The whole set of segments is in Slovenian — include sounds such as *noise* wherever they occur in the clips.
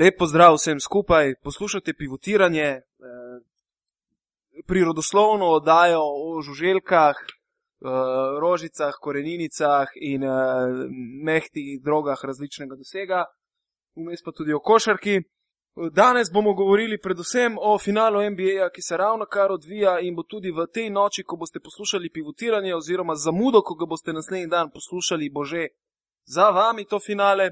Lepo zdrav vsem skupaj, poslušate pivotiranje, eh, prirodoslovno oddajo o žuželkah, eh, rožicah, koreninicah in eh, mehtih drogah različnega dosega, vmes pa tudi o košarki. Danes bomo govorili predvsem o finalu NBA, ki se ravno kar odvija in bo tudi v tej noči, ko boste poslušali pivotiranje, oziroma zamudo, ko ga boste naslednji dan poslušali, bo že za vami to finale.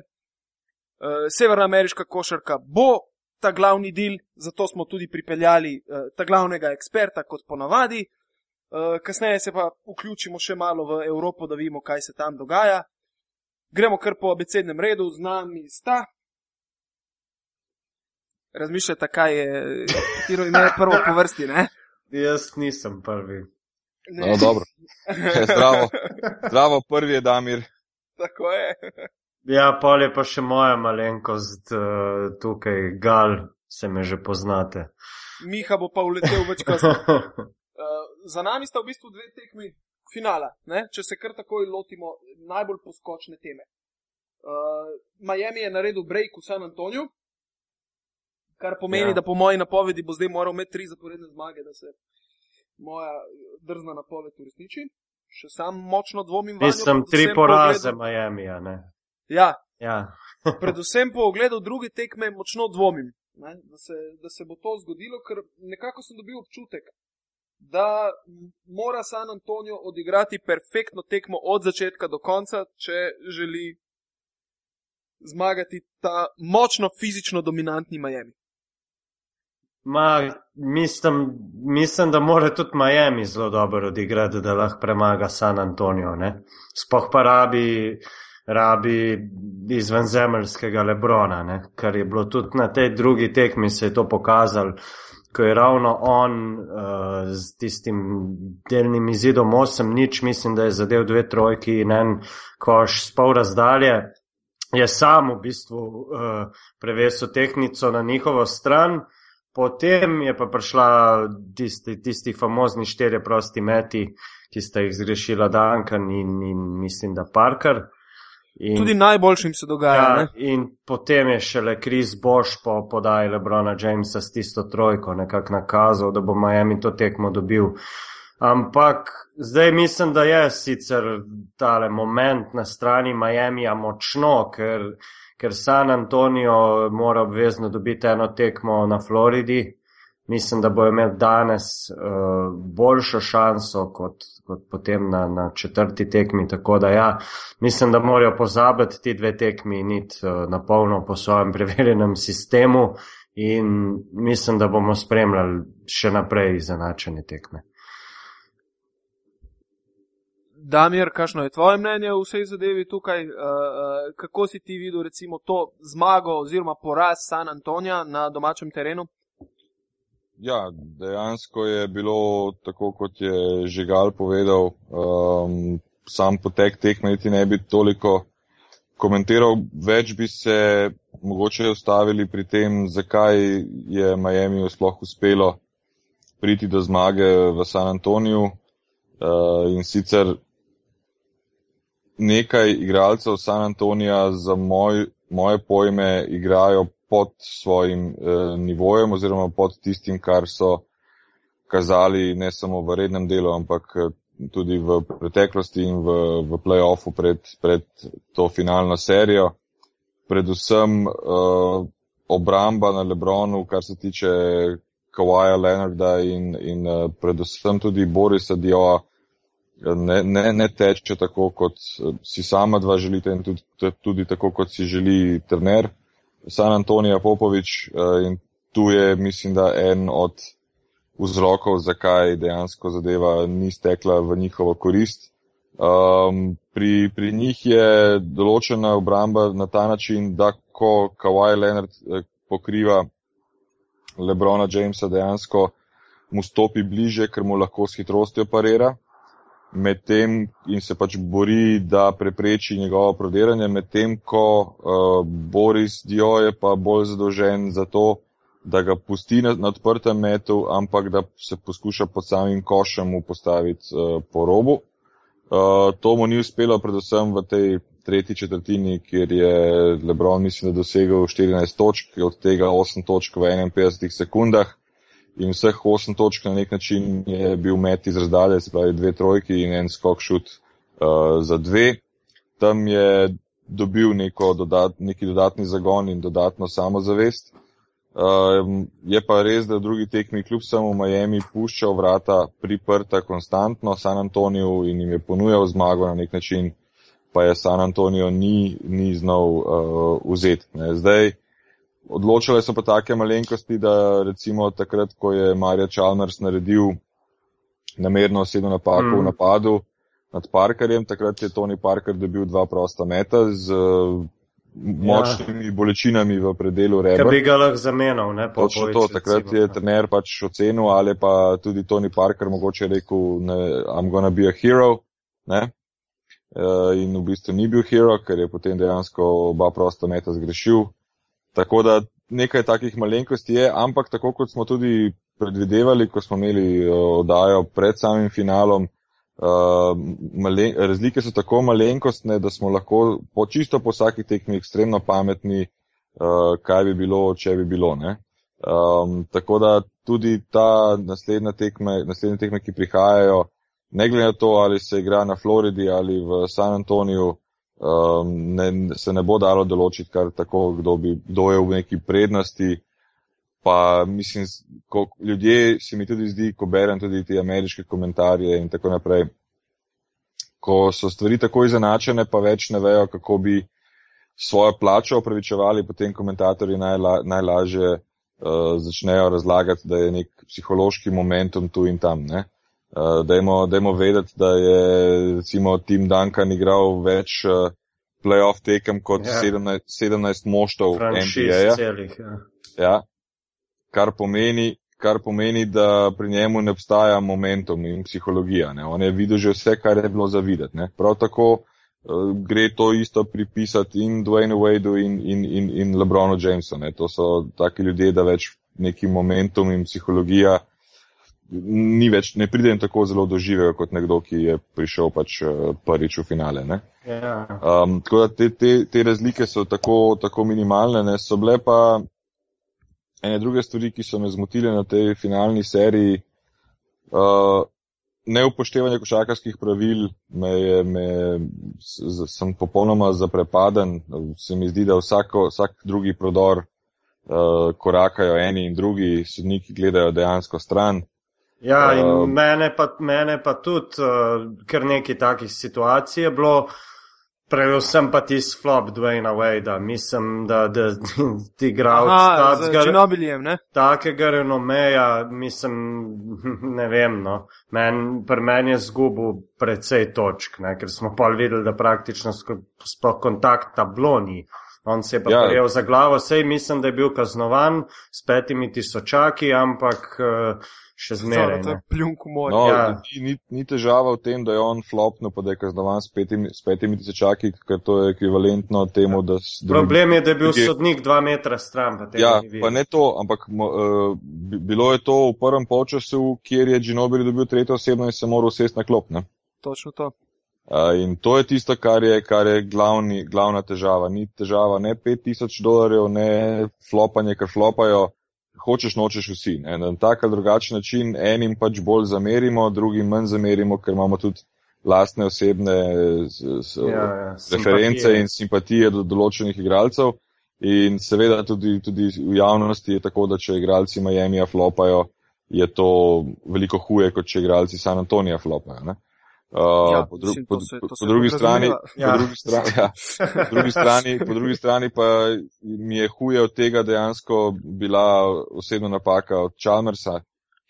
Uh, Severnoameriška košarka bo ta glavni del, zato smo tudi pripeljali uh, ta glavnega eksperta, kot ponavadi. Uh, kasneje se pa vključimo še malo v Evropo, da vidimo, kaj se tam dogaja. Gremo kar po abecednem redu, z nami sta razmišljate, kaj je, katero ime je prvo po vrsti. Ne? Jaz nisem prvi. No, dobro. Zdravo. *laughs* Zdravo, prvi je Damir. Tako je. Ja, pol je pa še moja malenkost uh, tukaj, Gal, se me že poznate. Miha bo pa uletel več kasneje. *laughs* Uh, za nami sta v bistvu dve tekmi finala, ne? če se kar takoj lotimo najbolj poskočne teme. Uh, Miami je naredil break v San Antoniju, kar pomeni, ja. da po moji napovedi bo zdaj moral imeti tri zaporedne zmage, da se moja drzna napoved uresniči. Še sam močno dvomim v to. Nisem tri poraze Miami, ne. Ja. ja. *laughs* predvsem po ogledu druge tekme močno dvomim, ne, da, se, da se bo to zgodilo, ker nekako sem dobil občutek, da mora San Antonijo odigrati perfektno tekmo od začetka do konca, če želi zmagati ta močno fizično dominantni Miami. Ma, mislim, mislim, da mora tudi Miami zelo dobro odigrati, da lahko premaga San Antonijo. Sploh pa rabi, rabi izvenzemeljskega Lebrona, ne? kar je bilo tudi na tej drugi tekmi se je to pokazalo, ko je ravno on uh, z tistim delnim izidom 8 nič, mislim, da je zadev dve trojki in en koš s pol razdalje. Je sam v bistvu uh, prevesil tehnico na njihovo stran, uh, Potem je pa prišla tisti, tisti famozni štirje prosti meti, ki sta jih zgrešila Duncan in, in mislim, da Parker. In, Tudi najboljšim se dogaja. Ja, in potem je šele Chris Bosch po podaji Lebrona Jamesa s tisto trojko nekako nakazal, da bo Miami to tekmo dobil. Ampak zdaj mislim, da je sicer tale moment na strani Miamija močno, ker ker San Antonijo mora obvezno dobiti eno tekmo na Floridi. Mislim, da bo imel danes uh, boljšo šanso kot, kot potem na, na četrti tekmi. Tako da ja, mislim, da morajo pozabiti ti dve tekmi in iti uh, na polno po svojem preverjenem sistemu in mislim, da bomo spremljali še naprej izenačene tekme. Damir, kakšno je tvoje mnenje o vsej zadevi tukaj? Uh, kako si ti videl recimo to zmago oziroma poraz San Antonija na domačem terenu? Ja, dejansko je bilo tako, kot je Žigal povedal. Um, sam potek tekme niti ne bi toliko komentiral, več bi se mogoče ustavili pri tem, zakaj je Miami sploh uspelo priti do zmage v San Antoniju. Uh, in sicer nekaj igralcev San Antonija za moj, moje pojme igrajo pod svojim eh, nivojem oziroma pod tistim, kar so kazali ne samo v rednem delu, ampak eh, tudi v preteklosti in v, v play-offu pred, pred to finalno serijo. Predvsem eh, obramba na Lebronu, kar se tiče Kawaja Leonarda in, in eh, predvsem tudi Borisa Dioa, ne, ne, ne teče tako, kot si sama dva želite in tudi, tudi tako, kot si želi trener San Antonija Popovič eh, in tu je, mislim, da en od vzrokov, zakaj dejansko zadeva ni stekla v njihovo korist. Um, pri, pri njih je določena obramba na ta način, da ko Kawhi Leonard eh, pokriva Lebrona Jamesa, dejansko mu stopi bliže, ker mu lahko s hitrostjo parira medtem in se pač bori, da prepreči njegovo prodiranje, medtem ko uh, Boris Dio je pa bolj zadolžen za to, da ga pusti na, na odprtem metu, ampak da se poskuša pod samim košem mu postaviti uh, po robu. Uh, to mu ni uspelo, predvsem v tej tretji četrtini, kjer je Lebron, mislim, da dosegel 14 točk, od tega 8 točk v 51 sekundah. In vseh 8 točk na nek način je bil met iz razdalje, se pravi dve trojki in en skok šut uh, za dve. Tam je dobil dodat, neki dodatni zagon in dodatno samozavest. Uh, je pa res, da drugi tekmi kljub samo Miami puščal vrata priprta konstantno San Antoniju in jim je ponujal zmago na nek način, pa je San Antonijo ni, ni znal uh, vzeti. Zdaj, odločile so pa take malenkosti, da recimo takrat, ko je Marja Chalmers naredil namerno osebno napako mm. v napadu nad Parkerjem, takrat je Tony Parker dobil dva prosta meta z uh, močnimi ja. bolečinami v predelu rebra. Ker bi ga lahko zamenjal, ne? Po Točno to, takrat recimo, je trener pač ocenil, ali pa tudi Tony Parker mogoče rekel, ne, I'm gonna be a hero, ne? Uh, in v bistvu ni bil hero, ker je potem dejansko oba prosta meta zgrešil. Tako da nekaj takih malenkosti je, ampak tako kot smo tudi predvidevali, ko smo imeli uh, oddajo pred samim finalom, Uh, malen, razlike so tako malenkostne, da smo lahko po čisto po vsaki tekmi ekstremno pametni, uh, kaj bi bilo, če bi bilo. Um, tako da tudi ta naslednja tekme, naslednje tekme, ki prihajajo, ne glede na to, ali se igra na Floridi ali v San Antoniju, um, ne, se ne bo dalo določiti kar tako, kdo, bi, kdo je v neki prednosti. Pa mislim, ko ljudje se mi tudi zdi, ko berem tudi te ameriške komentarje in tako naprej, ko so stvari tako izenačene, pa več ne vejo, kako bi svojo plačo opravičevali, potem komentatorji najla, najlažje uh, začnejo razlagati, da je nek psihološki momentum tu in tam. Uh, dajmo, dajmo vedeti, da je recimo Tim Duncan igral več uh, playoff tekem kot ja. 17, 17 moštov NBA. Celih, ja. Ja, kar pomeni, kar pomeni, da pri njemu ne obstaja momentum in psihologija. Ne. On je videl že vse, kar je bilo zavideti. Ne. Prav tako uh, gre to isto pripisati in Dwayne Wadeu in, in, in, in Lebronu Jamesu. Ne. To so taki ljudje, da več neki momentum in psihologija ni več, ne pridem tako zelo doživega kot nekdo, ki je prišel pač uh, prvič v finale. Um, tako da te, te, te razlike so tako, tako minimalne, ne. so bile pa ene druge stvari, ki so me zmotile na tej finalni seriji. Uh, neupoštevanje košarkarskih pravil me je, me, z, sem popolnoma zaprepaden. Se mi zdi, da vsako, vsak drugi prodor uh, korakajo eni in drugi, sodniki gledajo dejansko stran. Ja, in uh, mene, pa, mene pa tudi, uh, ker nekaj takih situacij je bilo. Predvsem pa ti sklop Dwayna Wadea, mislim, da, da *laughs* ti ne? Takega renomeja, mislim, *laughs* ne vem, no. Men, pri meni je zgubil precej točk, ne? ker smo pa videli, da praktično sploh kontakt tabloni. On se je pa ja. prijel za glavo, sej mislim, da je bil kaznovan s petimi tisočaki, ampak. Uh, še zmeraj. To je pljunk moj. No, ja. ni, ni težava v tem, da je on flopno, pa da je kaznovan s petimi, s petimi tisočaki, ker to je ekvivalentno temu, da. da Problem je, da je bil je... sodnik dva metra stran. Pa ja, pa ne to, ampak uh, bilo je to v prvem polčasu, kjer je Ginobili dobil tretjo osebno in se moral sesti na klop. Ne? Točno to. Uh, in to je tisto, kar je, kar je glavni, glavna težava. Ni težava ne 5000 dolarjev, ne flopanje, ker flopajo hočeš, nočeš vsi. Ne? Na tak ali drugačen način enim pač bolj zamerimo, drugim manj zamerimo, ker imamo tudi lastne osebne s, s, ja, ja, reference simpatije. in simpatije do določenih igralcev. In seveda tudi, tudi v javnosti je tako, da če igralci Miami flopajo, je to veliko huje, kot če igralci San Antonija flopajo. Ne? Uh, ja, po, dru mislim, po, se, po, po, drugi strani, ja. po, drugi strani, ja, po, drugi strani, po drugi strani pa mi je huje od tega dejansko bila osebna napaka od Chalmersa,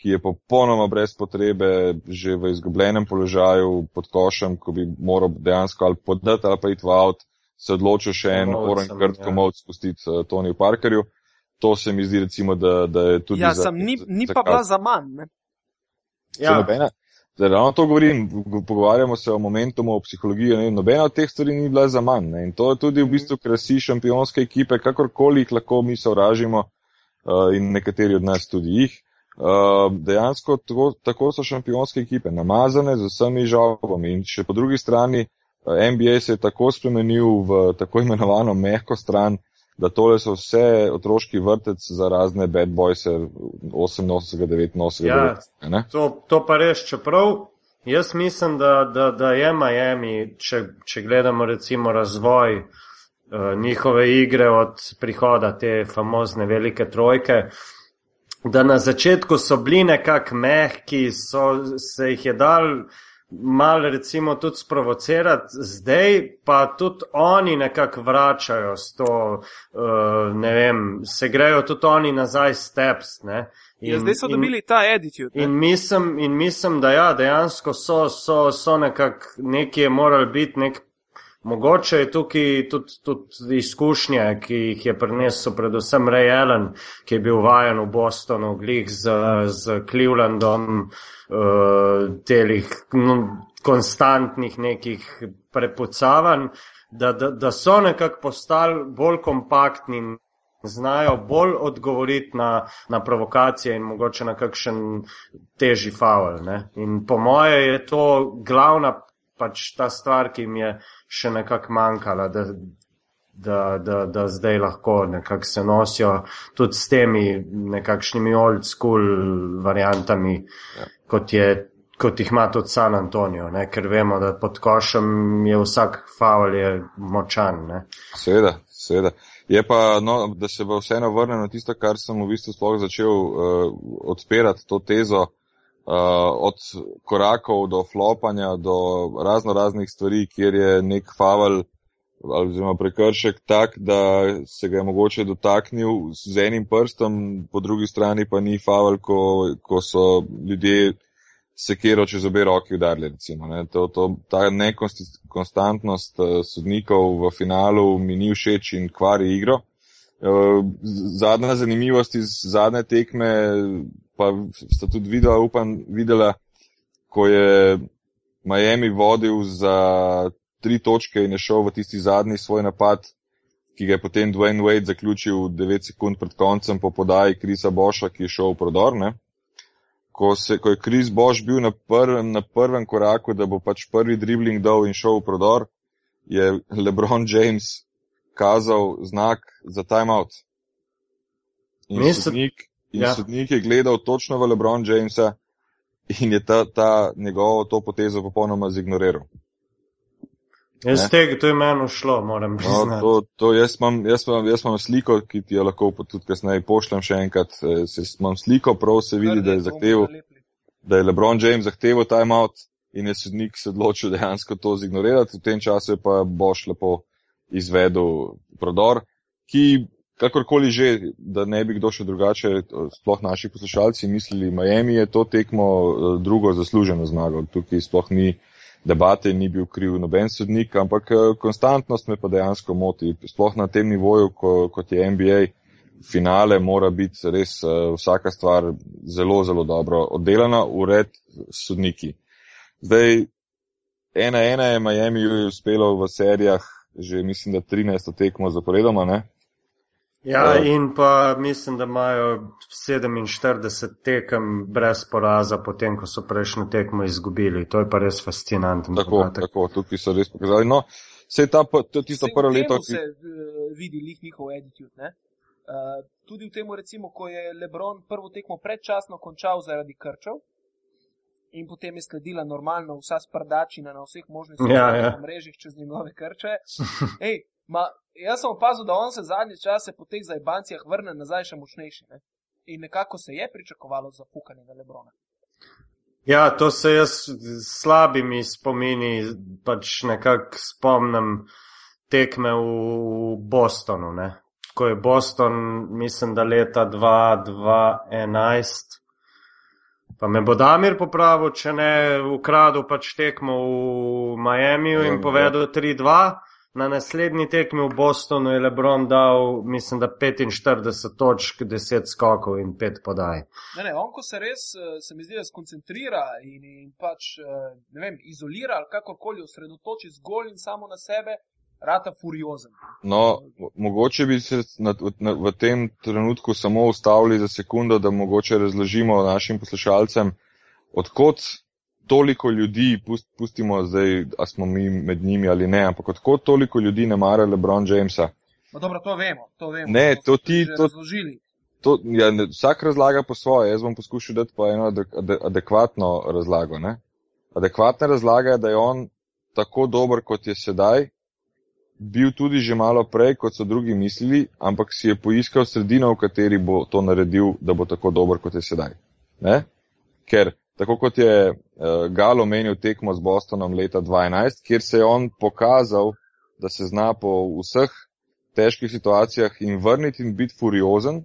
ki je popolnoma brez potrebe že v izgubljenem položaju pod košem, ko bi moral dejansko ali podati ali pa iti v avt, se odločil še en oren krtko ja. mod spustiti uh, Tonyju Parkerju. To se mi zdi recimo, da, da je tudi. Ja, za, sem, ni, ni za, pa bila za manj. Ne? Ja. Zdaj, ravno to govorim, pogovarjamo se o momentumu, o psihologiji, ne, nobena od teh stvari ni bila za manj. Ne, in to je tudi v bistvu krasi šampionske ekipe, kakorkoli jih lahko mi sovražimo uh, in nekateri od nas tudi jih. Uh, dejansko tako, tako so šampionske ekipe, namazane z vsemi žalbami in še po drugi strani uh, NBA se je tako spremenil v tako imenovano mehko stran, da tole so vse otroški vrtec za razne bad boys 88, 89, Ja, 90. To, to pa res, čeprav jaz mislim, da, da, da je Miami, če, če gledamo recimo razvoj uh, njihove igre od prihoda te famozne velike trojke, da na začetku so bili nekako mehki, so, se jih je dal malo recimo tudi sprovocirati, zdaj pa tudi oni nekako vračajo s to, uh, ne vem, se grejo tudi oni nazaj steps, ne. Ja, zdaj so dobili ta attitude. ne. In mislim, in mislim, da ja, dejansko so, so, so nekako nekje morali biti nek. Mogoče je tukaj tudi, tudi izkušnje, ki jih je prinesel predvsem Ray Allen, ki je bil vajen v Bostonu, glih z, z Clevelandom, uh, telih no, konstantnih nekih prepucavanj, da, da, da so nekako postali bolj kompaktni in znajo bolj odgovoriti na, na provokacije in mogoče na kakšen težji faul. Ne? In po moje je to glavna pač ta stvar, ki jim je še nekako manjkala, da, da, da, da zdaj lahko nekako se nosijo tudi s temi nekakšnimi old school variantami, Ja. kot, je, kot jih ima tudi San Antonijo, ne? ker vemo, da pod košem je vsak faul je močan. Ne? Seveda, seveda. Je pa, no, da se bo vseeno vrnil na tisto, kar sem v bistvu sploh začel uh, odpirati, to tezo, od korakov do flopanja, do razno raznih stvari, kjer je nek favel oziroma prekršek tak, da se ga je mogoče dotaknil z enim prstom, po drugi strani pa ni favel, ko, ko so ljudje sekero čez obe roki udarili. Recimo, ne. to, to, ta nekonstantnost uh, sodnikov v finalu mi ni všeč in kvari igro. Uh, zadnja zanimivost iz zadnje tekme pa sta tudi videla, upam, videla, ko je Miami vodil za tri točke in je šel v tisti zadnji svoj napad, ki ga je potem Dwayne Wade zaključil 9 sekund pred koncem po podaji Krisa Boša, ki je šel v prodor. Ne? Ko, se, ko je Chris Bosch bil na prvem, na prvem koraku, da bo pač prvi dribling dal in šel v prodor, je LeBron James kazal znak za timeout. In, Mislim- sodnik, in ja. sodnik je gledal točno v LeBron Jamesa in je ta, ta njegovo to potezo popolnoma zignoriral. Jaz tega, to je meni šlo, moram No, priznati. to, to jaz, imam, jaz, imam, jaz imam sliko, ki ti jo lahko tudi kasneje pošljem še enkrat. eh, Se, imam sliko, prav se vidi, da je zahteval da je LeBron James zahteval timeout in je sodnik se odločil dejansko to zignorirati. V tem času je pa Boš lepo izvedel prodor, ki kakorkoli že, da ne bi kdo še drugače, sploh naši poslušalci mislili, Miami je to tekmo eh, drugo zasluženo zmago. Tukaj sploh ni debate, ni bil kriv noben sodnik, ampak eh, konstantnost me pa dejansko moti. Sploh na tem nivoju, ko, kot je NBA, finale mora biti res uh, vsaka stvar zelo, zelo dobro oddelana, ured sodniki. Zdaj, ena ena je Miami uspelo v serijah, že mislim, da 13 tekmo zaporedoma, ne? Ja, Eh. in pa mislim, da imajo 47 tekem brez poraza, potem ko so prejšnjo tekmo izgubili. To je pa res fascinanten Tako, podatek. tako, tukaj so res pokazali. No, vse ta, pa- to je tisto prvo leto, se ki. uh, vidi lih njihov attitude. Ne? Uh, tudi v tem, recimo, ko je Lebron prvo tekmo predčasno končal zaradi krčev in potem je sledila normalno vsa sprdačina na vseh možnih Ja, ja. mrežah čez njegove krče. *laughs* Ej, ma, jaz sem opazil, da on se zadnje čase po teh zajbancijah vrne nazaj še močnejši. Ne? In nekako se je pričakovalo zapukanje na Lebrona. Ja, to se jaz s slabimi spomini pač nekako spomnim tekme v Bostonu. Ne? Ko je Boston, mislim, da leta 2011, pa me bo Damir popravil, če ne ukradel pač tekmo v Miamiju Ja, in povedal 3-2. Na naslednji tekmi v Bostonu je Lebron dal, mislim, da 45 točk, 10 skokov in 5 podaj. Ne, ne, on, ko se res, eh, se mi zdi, da skoncentrira in, in pač, eh, ne vem, izolira ali kakorkoli osredotoči zgolj in samo na sebe, rata furiozen. No, mo- mogoče bi se na, na, v tem trenutku samo ustavili za sekundo, da mogoče razložimo našim poslušalcem, odkot toliko ljudi, pust, pustimo zdaj, a smo mi med njimi ali ne, ampak odkot toliko ljudi ne mara LeBron Jamesa. No, dobro, to vemo. To vemo Ne, to tudi ti- to- razložili. To, ja, ne, vsak razlaga po svoje, jaz bom poskušal dati pa eno adek, ade, adekvatno razlago. Ne? Adekvatna razlaga je, da je on tako dober, kot je sedaj, bil tudi že malo prej, kot so drugi mislili, ampak si je poiskal sredino, v kateri bo to naredil, da bo tako dober, kot je sedaj. Ne? Ker, tako kot je uh, Gal omenil tekmo z Bostonom leta 2012, kjer se je on pokazal, da se zna po vseh težkih situacijah in vrniti in biti furiozen,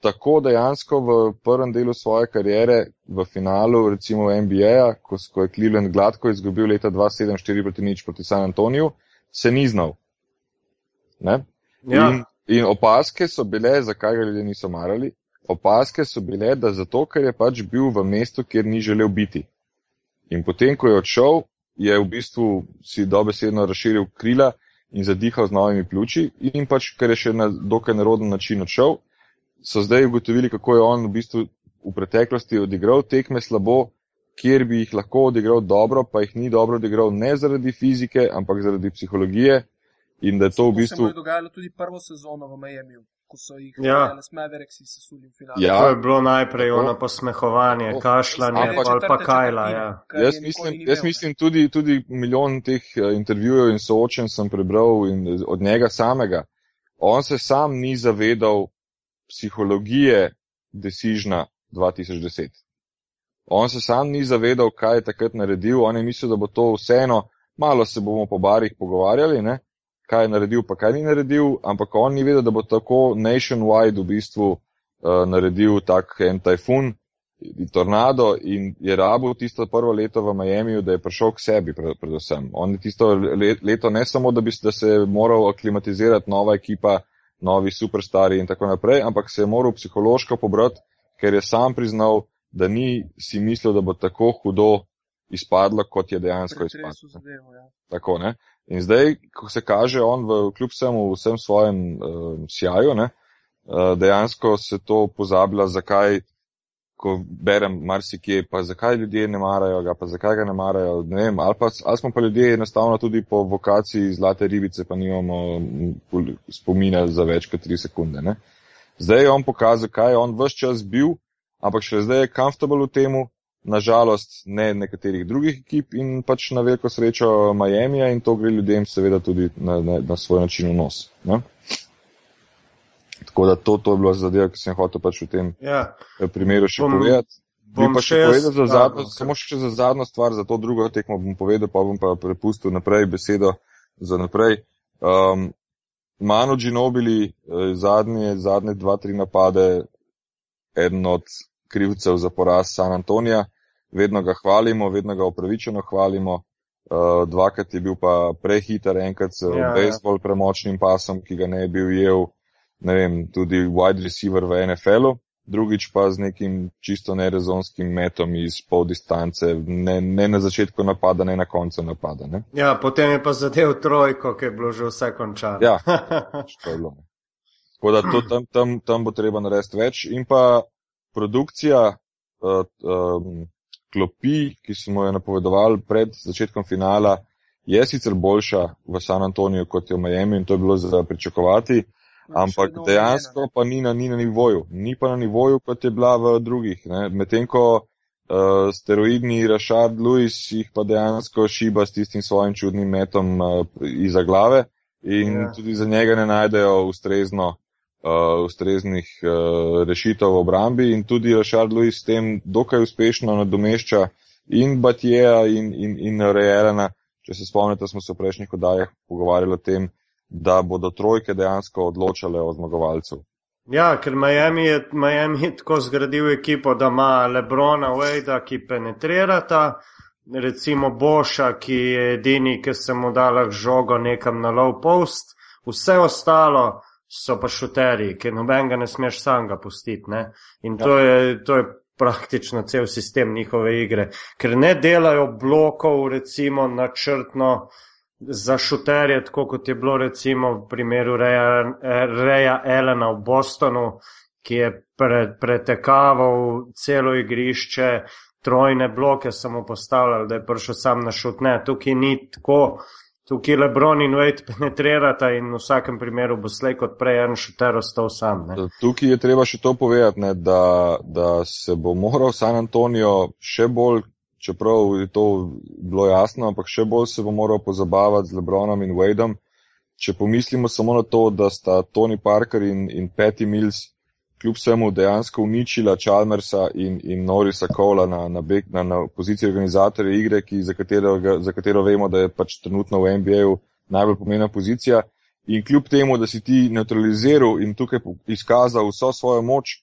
tako dejansko v prvem delu svoje kariere, v finalu, recimo NBA, ko, ko je Cleveland gladko izgubil leta 2007-4 proti nič proti San Antoniju, se ni znal. Ne? Ja, In, in opaske so bile, zakaj ga ljudje niso marali, opaske so bile, da zato, ker je pač bil v mestu, kjer ni želel biti. In potem, ko je odšel, je v bistvu si dobesedno razširil krila in zadihal z novimi pljuči in pač, ker je še na dokaj neroden način odšel, so zdaj ugotovili, kako je on v bistvu v preteklosti odigral tekme slabo, kjer bi jih lahko odigral dobro, pa jih ni dobro odigral ne zaradi fizike, ampak zaradi psihologije in da je to v To se bistvu. je dogajalo tudi prvo sezono v Miamiju, ko so jih Ja. Dallas Mavericks sesuli v finalu. Ja. to je bilo najprej ono posmehovanje, Tako. kašljanje, Ampak- pol pa kajla. Ja. Jaz mislim, jaz mislim tudi, tudi milijon teh eh, intervjujev in soočen sem prebral in od njega samega. On se sam ni zavedal psihologije Decižna 2010. On se sam ni zavedal, kaj je takrat naredil, on je mislil, da bo to vseeno, malo se bomo po barih pogovarjali, ne? Kaj je naredil, pa kaj ni naredil, ampak on ni vedel, da bo tako nationwide v bistvu uh, naredil tak en tajfun, tornado in je rabil tisto prvo leto v Miamiju, da je prišel k sebi pred- predvsem. On je tisto le- leto ne samo, da bi da se je moral aklimatizirati nova ekipa, novi superstari in tako naprej, ampak se je moral psihološko pobrati, ker je sam priznal, da ni si mislil, da bo tako hudo izpadlo, kot je dejansko izpadlo. zadevo, ja. Tako, ne? In zdaj, ko se kaže on v kljub vsemu, vsem svojem uh, sjaju, ne, uh, dejansko se to pozablja, zakaj, ko berem marsikje, pa zakaj ljudje ne marajo ga, pa zakaj ga ne marajo, ne vem, ali, pa, ali smo pa ljudje enostavno tudi po vokaciji zlate ribice, pa nimamo spomina za več kot tri sekunde. Ne. Zdaj je on pokazal, kaj je on vse čas bil, ampak še zdaj je comfortable v temu, nažalost ne nekaterih drugih ekip in pač na veliko srečo Miami in to gre ljudem seveda tudi na, na, na svoj način v nos. Ne? Tako da to, to je bilo zadeva, ki sem hotel pač v tem Ja, primeru še Bom- povedati. Bi bom pa še še jaz- povedal za zadnjo, ok. samo še za zadnjo stvar, za to drugo tekmo bom povedal, pa bom pa prepustil naprej besedo za naprej. Um, Manu Ginobili, eh, zadnje, zadnje dva, tri napade, eden od krivcev za poraz San Antonija, vedno ga hvalimo, vedno ga upravičeno hvalimo. Uh, dvakrat je bil pa prehiter, enkrat s Ja, ja, ja. premočnim pasom, ki ga ne bi ujel, ne vem, tudi wide receiver v NFL-u drugič pa z nekim čisto nerezonskim metom iz pol distance, ne, ne na začetku napada, ne na koncu napada. Ne? ja, potem je pa zadev trojko, ki je bilo že vse končano. Ja, *laughs* to je bilo. Tako da to, tam, tam, tam bo treba narediti več. In pa produkcija uh, um, klopi, ki smo jo napovedovali pred začetkom finala, je sicer boljša v San Antoniju kot je v Miami in to je bilo za pričakovati. No, Ampak dejansko pa ni na, ni na nivoju. Ni pa na nivoju, kot je bila v drugih. Medtem ko uh, steroidni Rašard Lewis jih pa dejansko šiba s tistim svojim čudnim metom uh, iza glave in Ja. ja. tudi za njega ne najdejo ustrezno, uh, ustreznih uh, rešitev v obrambi in tudi Rašard Lewis s tem dokaj uspešno nadomešča in Batjeja in, in, in Rejerana. Če se spomnite, smo se v prejšnjih oddajah pogovarjali o tem, da bodo trojke dejansko odločale o zmagovalcu. Ja, ker Miami je, Miami je tako zgradil ekipo, da ima Lebrona, Wade, ki penetrirata, recimo Boša, ki je edini, ki se mu dala žogo nekam na low post, vse ostalo so pa šuteri, ki nobenega ne smeš sam ga pustiti. Ne? In to je, to je praktično cel sistem njihove igre, ker ne delajo blokov, recimo načrtno za šuterje, tako kot je bilo recimo v primeru Reja, Reja Elena v Bostonu, ki je pre, pretekaval celo igrišče, trojne bloke samo postavljal, da je prišel sam na šut. Ne, tukaj ni tako. Tukaj Lebron in Wade penetrirata in v vsakem primeru bo slej kot prej en šuter ostal sam. Ne. Tukaj je treba še to povedati, ne, da, da se bo moral San Antonijo še bolj čeprav je to bilo jasno, ampak še bolj se bo moral pozabavati z Lebronom in Wadeom. Če pomislimo samo na to, da sta Tony Parker in, in Patty Mills kljub vsemu dejansko uničila Chalmersa in, in Norisa Kola na, na, na, na poziciji organizatorja igre, ki, za, katero, za katero vemo, da je pač trenutno v NBA-u najbolj pomembna pozicija. In kljub temu, da si ti neutraliziral in tukaj izkazal vso svojo moč,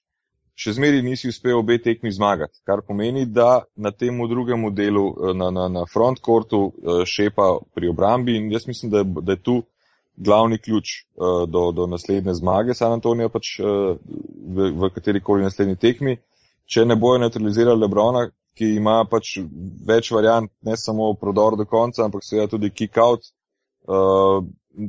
še zmeri nisi uspel obe tekmi zmagati, kar pomeni, da na tem drugem delu, eh, na, na, na frontkortu, eh, šepa pri obrambi in jaz mislim, da da je tu glavni ključ eh, do, do naslednje zmage San Antonija pač v, v kateri koli naslednji tekmi. Če ne bojo neutralizirali Lebrona, ki ima pač več variant, ne samo prodor do konca, ampak seveda tudi kick out,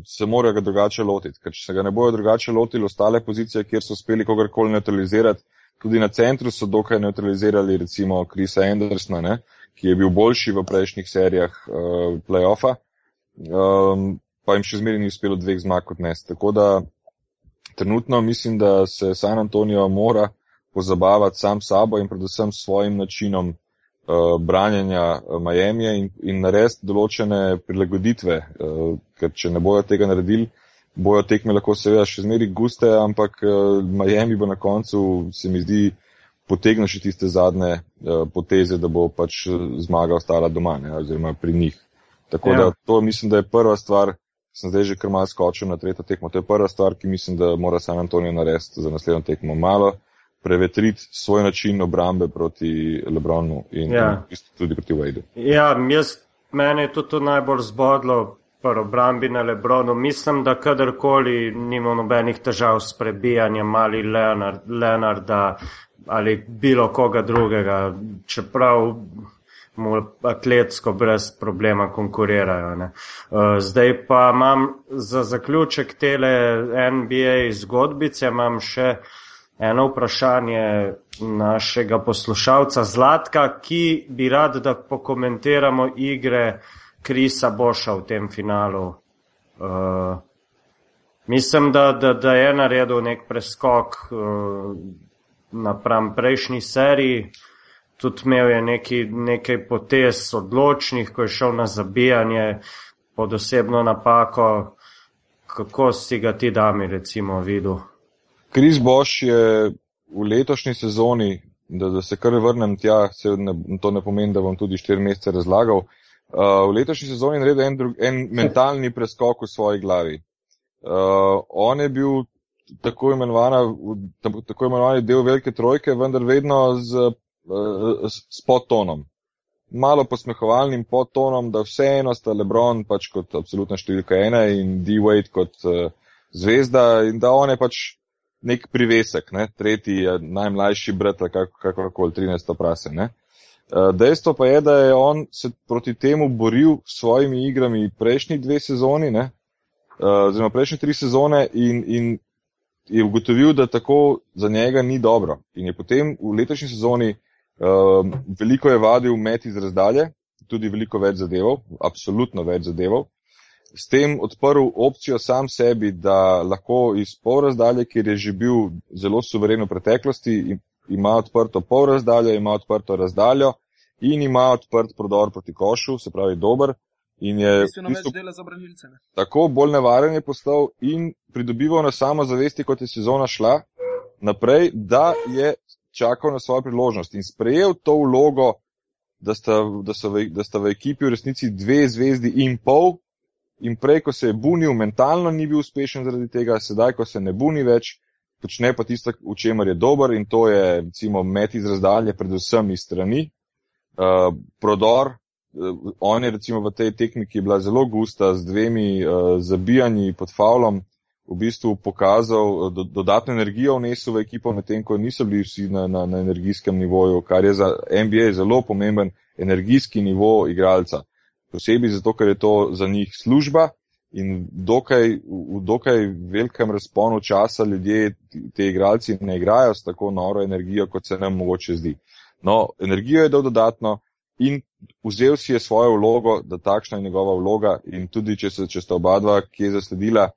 se morajo ga drugače lotiti. Ker če se ga ne bojo drugače lotili ostale pozicije, kjer so uspeli kogarkoli neutralizirati, Tudi na centru so dokaj neutralizirali recimo Krisa Andersona, ne, ki je bil boljši v prejšnjih serijah uh, playoffa, um, pa jim še zmeraj ni uspelo dveh zmag kot nes. Tako da trenutno mislim, da se San Antonijo mora pozabavati sam sabo in predvsem svojim načinom uh, branjenja uh, Miami in, in narediti določene prilagoditve, uh, ker če ne bojo tega naredili, bojo tekme lahko seveda še zmeri guste, ampak uh, Miami bo na koncu, se mi zdi, potegnil še tiste zadnje uh, poteze, da bo pač zmaga ostala doma, ne, oziroma pri njih. Tako ja. da to mislim, da je prva stvar, sem zdaj že kar malo skočil na tretjo tekmo, to je prva stvar, ki mislim, da mora San Antonijo narediti za naslednjo tekmo. Malo prevetriti svoj način obrambe proti Lebronu in, ja. tudi proti Wade. Ja, jaz, mene je to, to najbolj zbodlo pri obrambi na Lebronu. Mislim, da kadarkoli nima nobenih težav s prebijanjem ali Leonard, Leonarda ali bilo koga drugega, čeprav mu atletsko brez problema konkurirajo. Ne. Uh, zdaj pa imam za zaključek tele NBA zgodbice, imam še eno vprašanje našega poslušalca Zlatka, ki bi rad, da pokomentiramo igre Krisa Boša v tem finalu. Uh, mislim, da, da, da je naredil nek preskok uh, napram prejšnji seriji. Tudi imel je neki, nekaj potez odločnih, ko je šel na zabijanje pod osebno napako. Kako si ga ti dami, recimo, videl? Kris Boš je v letošnji sezoni, da, da se kar vrnem tja, se ne, to ne pomeni, da bom tudi štiri mesece razlagal, uh, v letošnji sezoni naredil en, drug, en mentalni preskok v svoji glavi. Uh, on je bil tako, tako imenovani del velike trojke, vendar vedno z, uh, s podtonom. Malo posmehovalnim podtonom, da vseeno sta Lebron pač kot absolutna številka ena in D-Wade kot uh, zvezda in da on je pač nek privesek, ne? tretji, najmlajši brat, kakorkoli, 13. prase. Ne? Eh, dejstvo pa je, da je on se proti temu boril s svojimi igrami prejšnji dve sezoni, ne? Eh, oziroma prejšnje tri sezone in, in je ugotovil, da tako za njega ni dobro. In je potem v letošnji sezoni um, veliko je vadil met iz razdalje, tudi veliko več zadeval, absolutno več zadeval. S tem odprl opcijo sam sebi, da lahko iz pol razdalje, kjer je že bil zelo suveren v preteklosti ima odprto pol razdaljo, ima odprto razdaljo in ima odprt prodor proti košu, se pravi dober. In je tisto, tako bolj nevaren je postal in pridobival na samozavesti, kot je sezona šla naprej, da je čakal na svojo priložnost in sprejel to vlogo, da sta, da, v, da sta v ekipi v resnici dve zvezdi in pol. In prej, ko se je bunil, mentalno ni bil uspešen zaradi tega, sedaj, ko se ne buni več, počne pa tisto, v čemer je dober in to je, recimo, met iz razdalje, predvsem iz strani. Uh, prodor, uh, on je recimo v tej tekmi, ki je bila zelo gusta, z dvemi uh, zabijanji pod faulom, v bistvu pokazal do, dodatno energijo vnesel v ekipo, medtem ko niso bili vsi na, na, na energijskem nivoju, kar je za NBA zelo pomemben energijski nivo igralca. posebej zato, ker je to za njih služba in dokaj, v dokaj velikem razponu časa ljudje, te igralci ne igrajo s tako noro energijo, kot se nam mogoče zdi. No, energijo je dal dodatno in vzel si je svojo vlogo, da takšna je njegova vloga in tudi, če, se, če sta oba dva, ki je zasledila,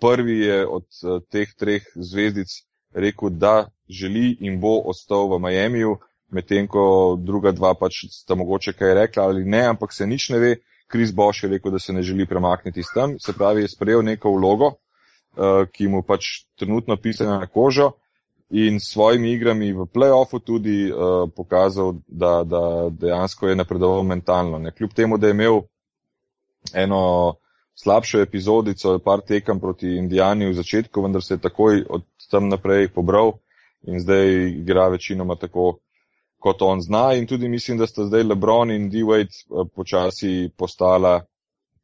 prvi je od uh, teh treh zvezdic rekel, da želi in bo ostal v Miamiju, medtem ko druga dva pač sta mogoče kaj rekla ali ne, ampak se nič ne ve. Kris Boš je rekel, da se ne želi premakniti s tem, se pravi, je sprejel neko vlogo, uh, ki mu pač trenutno pisana na kožo in s svojimi igrami v playoffu tudi uh, pokazal, da, da dejansko je napredoval mentalno. Ne. Kljub temu, da je imel eno slabšo epizodico, par tekem proti Indijani v začetku, vendar se je takoj od tam naprej pobral in zdaj igra večinoma tako, kot on zna. In tudi mislim, da sta zdaj Lebron in D-Wade eh, počasi postala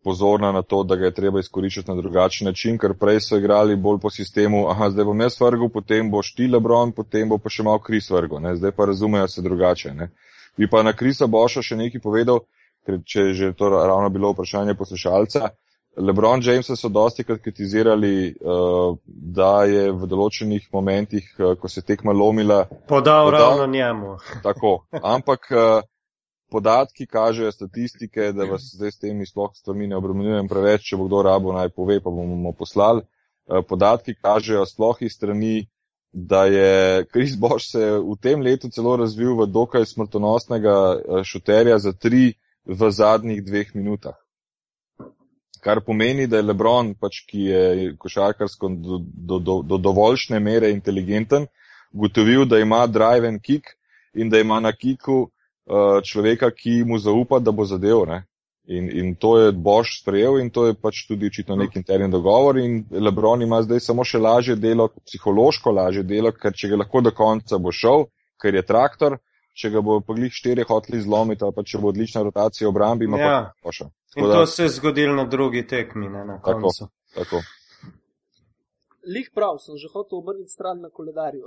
pozorna na to, da ga je treba izkoriščati na drugačen način, ker prej so igrali bolj po sistemu, aha, zdaj bom jaz vrgel, potem boš ti Lebron, potem bo pa še malo Kris vrgel, ne? zdaj pa razumejo se drugače. Ne? Bi pa na Krisa Boša še nekaj povedal, ker če je že to ravno bilo vprašanje poslušalca. Lebron Jamesa so dosti krat kritizirali, uh, da je v določenih momentih, uh, ko se tekma lomila. Podal, podal ravno njemu. *laughs* Tako. Ampak uh, podatki kažejo statistike, da vas zdaj s temi sploh stvarmi ne obremenjujem preveč, če bo kdo rabo naj pove, pa bomo poslali. Uh, podatki kažejo sploh iz strani, da je Chris Bosch se v tem letu celo razvil v dokaj smrtonosnega šuterja za tri v zadnjih dveh minutah kar pomeni, da je Lebron, pač, ki je košarkarsko do, do, do, do dovoljšne mere inteligenten, ugotovil, da ima drive and kick in da ima na kiku uh, človeka, ki mu zaupa, da bo zadev. In, in to je Bož sprejel in to je pač tudi očitno nek interni dogovor in Lebron ima zdaj samo še lažje delo, psihološko lažje delo, ker če ga lahko do konca bo šel, ker je traktor, če ga bo pa glih štiri hotli zlomiti, pa če bo odlična rotacija obrambi, ima ja. pa še. In to da, se je zgodilo na drugi tekmi, ne na koncu. Tako, tako. Lih prav, sem že hotel obrniti stran na koledarju.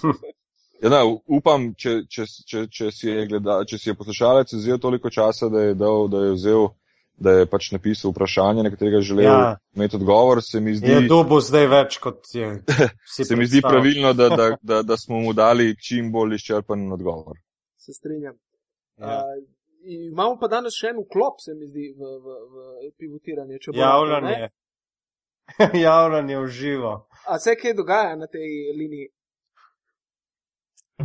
*laughs* ja, ne, upam, če, če, če, če, si gleda, če si je poslušalec vzel toliko časa, da je, dal, da je vzel, da je pač napisal vprašanje, na katerega želel ja. imeti odgovor, se mi zdi. Je dobo zdaj več, kot je. *laughs* se mi zdi pravilno, da, da, *laughs* da, da smo mu dali čim bolj izčrpen odgovor. Se strinjam. Ja. Uh, imamo pa danes še en vklop, se mi zdi, v, v, v pivotiranje. Javljanje. *laughs* Javljanje v živo. A se kaj dogaja na tej liniji?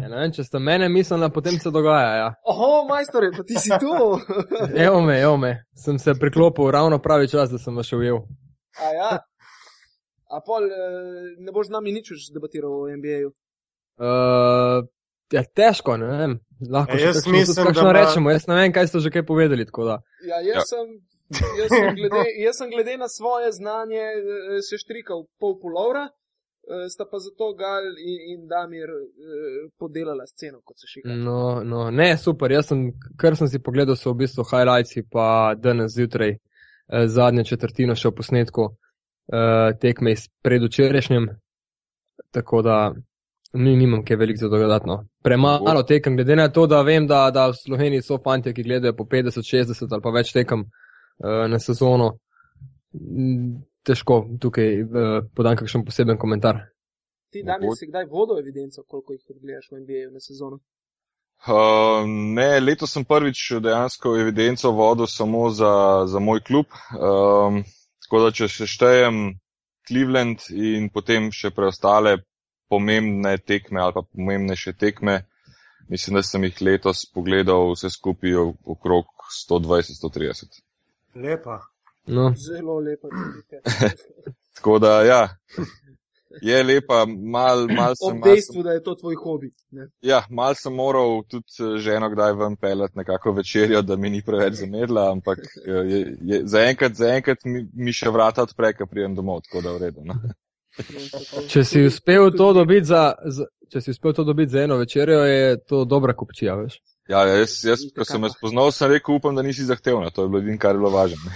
Ja, vem, če ste mene, mislim, da potem se dogaja. Ja. Oho, majstore, pa ti si tu. *laughs* evo me, evo me. Sem se priklopil ravno pravi čas, da sem vas še ujel. A ja. A pol, eh, ne boš z nami nič več debatiral o NBA-ju? Uh, Ja, težko, ne vem. Lahko ja, jaz mislim, da rečemo. Jaz ne vem, kaj ste že kaj povedali. Ja, jaz, ja. Sem, jaz, sem glede, jaz sem glede na svoje znanje eh, se štrikal pol polovra, eh, sta pa zato Gal in, in Damir eh, podelala sceno, kot se šika. No, no, ne, super. Jaz sem, kar sem si pogledal, so v bistvu highlights, pa danes zjutraj zadnjo četrtino še v posnetku tekme iz predvčerajšnjem. Tako da Ni, nimam kaj veliko za dodatno. Premalo tekem, glede na to, da vem, da, da v Sloveniji so fanti, ki gledajo po 50, 60 ali pa več tekem uh, na sezono. Težko tukaj uh, podam kakšen poseben komentar. Ti danes si kdaj vodil evidenco, koliko jih odgledaš v NBA na sezono? Uh, ne, letos sem prvič dejansko evidenco vodil samo za, za moj klub. Um, tako da, če se štejem Cleveland in potem še preostale pomembne tekme ali pa pomembnejše tekme. Mislim, da sem jih letos pogledal vse skupaj okrog 120-130. Lepa. No. Zelo lepa. *laughs* Tako da, ja, je lepa, mal, mal sem. Ob dejstvu, da je to tvoj hobi. Ne? Ja, mal sem moral tudi eh, ženo kdaj ven pelet nekako večerjo, da mi ni preveč zamedla, ampak eh, je, je, zaenkrat, zaenkrat mi, mi še vrata odpre, ko prijem domov, tako da v redu. No? *laughs* Če si uspel to dobiti za, za, če si uspel to dobiti za eno večerjo, je to dobra kupčija, veš. Ja, jaz, jaz ko sem jaz spoznal, sem rekel, upam, da nisi zahtevna. To je bilo edino, kar je bilo važno. *laughs*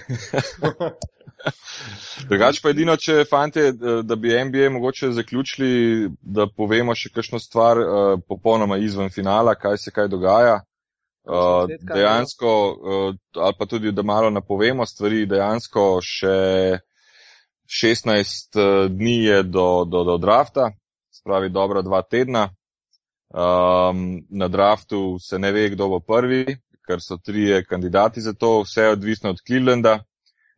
Drugač pa edino, če fante, da bi NBA mogoče zaključili, da povemo še kakšno stvar uh, popolnoma izven finala, kaj se kaj dogaja. Uh, dejansko, uh, ali pa tudi, da malo napovemo stvari, dejansko še 16 uh, dni je do, do, do drafta, spravi dobra dva tedna. Um, na draftu se ne ve, kdo bo prvi, ker so trije kandidati za to, vse je odvisno od Clevelanda.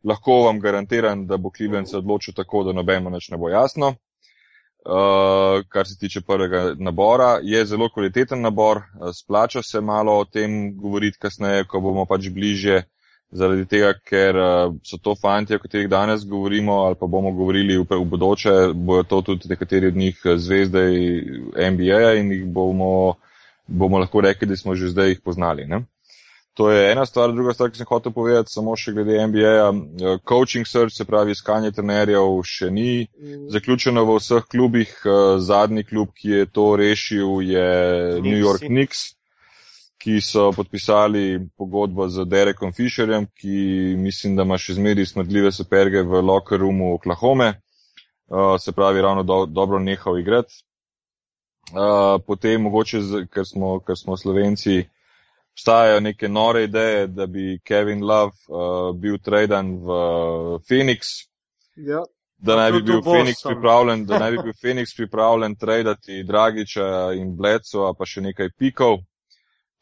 Lahko vam garantiram, da bo Cleveland se odločil tako, da nobeno več ne bo jasno. Uh, kar se tiče prvega nabora, je zelo kvaliteten nabor, uh, splača se malo o tem govoriti kasneje, ko bomo pač bliže, zaradi tega, ker uh, so to fanti, o katerih danes govorimo ali pa bomo govorili v, v bodoče, bojo to tudi nekateri od njih zvezde NBA in jih bomo, bomo lahko rekli, da smo že zdaj jih poznali. Ne? To je ena stvar, druga stvar, ki sem hotel povedati, samo še glede NBA-ja. Eh, coaching search, se pravi iskanje trenerjev, še ni mm. zaključeno v vseh klubih. Eh, zadnji klub, ki je to rešil, je Knicks. New York Knicks, ki so podpisali pogodbo z Derekom Fisherjem, ki mislim, da ima še zmeri smrdljive superge v locker roomu Oklahome. Eh, se pravi, ravno do, dobro nehal igrati. Potem mogoče, ker smo, ker smo slovenci, obstajajo neke nore ideje, da bi Kevin Love uh, bil traden v uh, Phoenix. Ja. Da naj bi bil Phoenix pripravljen, da naj bi bil Phoenix pripravljen tradati Dragiča in Bleco, pa še nekaj pikov.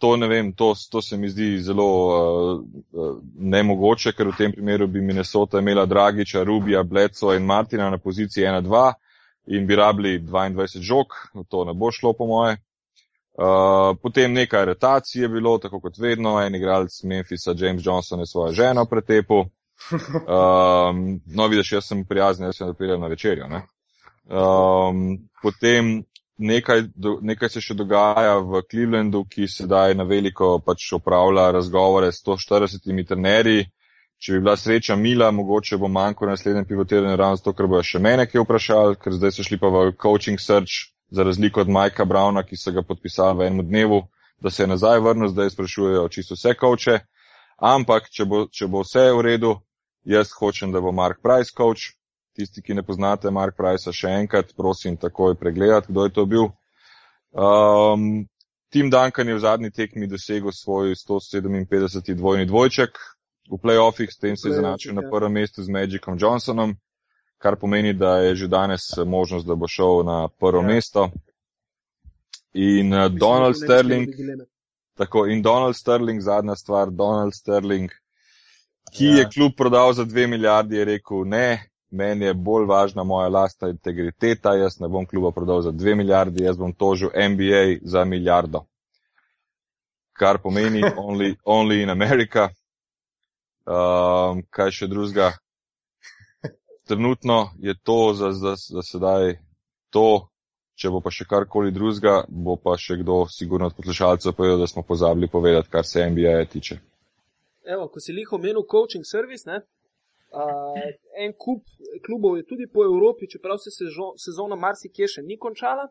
To ne vem, to, to se mi zdi zelo uh, uh, nemogoče, ker v tem primeru bi Minnesota imela Dragiča, Rubija, Bleco in Martina na poziciji 1-2 in bi rabili 22 žog. To ne bo šlo po moje. Uh, potem nekaj aretacij je bilo, tako kot vedno, en igralec Memphisa, James Johnson, je svojo ženo pretepil. Um, no, vidiš, jaz sem prijazen, jaz sem zapeljen na večerjo. Um, potem nekaj, do, nekaj se še dogaja v Clevelandu, ki sedaj na veliko pač opravlja razgovore s 140 trenerji. Če bi bila sreča mila, mogoče bo manjko na naslednjem pivotiranju ravno zato, ker bojo še mene kaj vprašali, ker zdaj so šli pa v coaching search za razliko od Majka Brauna, ki so ga podpisali v enem dnevu, da se je nazaj vrnil, zdaj sprašujejo čisto vse koče. Ampak, če bo, če bo vse v redu, jaz hočem, da bo Mark Price coach. Tisti, ki ne poznate Mark Price, še enkrat prosim takoj pregledati, kdo je to bil. Um, Tim Duncan je v zadnji tekmi dosegel svoj 157. dvojni dvojček v playoffih, s tem se je zanačil na ja. prvem mestu z Magicom Johnsonom kar pomeni, da je že danes možnost, da bo šel na prvo ja. mesto. In uh, Donald Sterling, tako in Donald Sterling, zadnja stvar, Donald Sterling, ki ja. je klub prodal za dve milijardi, je rekel, ne, meni je bolj važna moja lasta integriteta, jaz ne bom kluba prodal za dve milijardi, jaz bom tožil NBA za milijardo. Kar pomeni *laughs* only, only in America. Um, kaj še drugega? trenutno je to za, za, za sedaj to, če bo pa še karkoli drugega, bo pa še kdo sigurno od poslušalcev povedal, da smo pozabili povedati, kar se NBA tiče. Evo, ko si liho omenil coaching service, ne? Uh, en kup klubov je tudi po Evropi, čeprav se sežo, sezona marsikje še ni končala.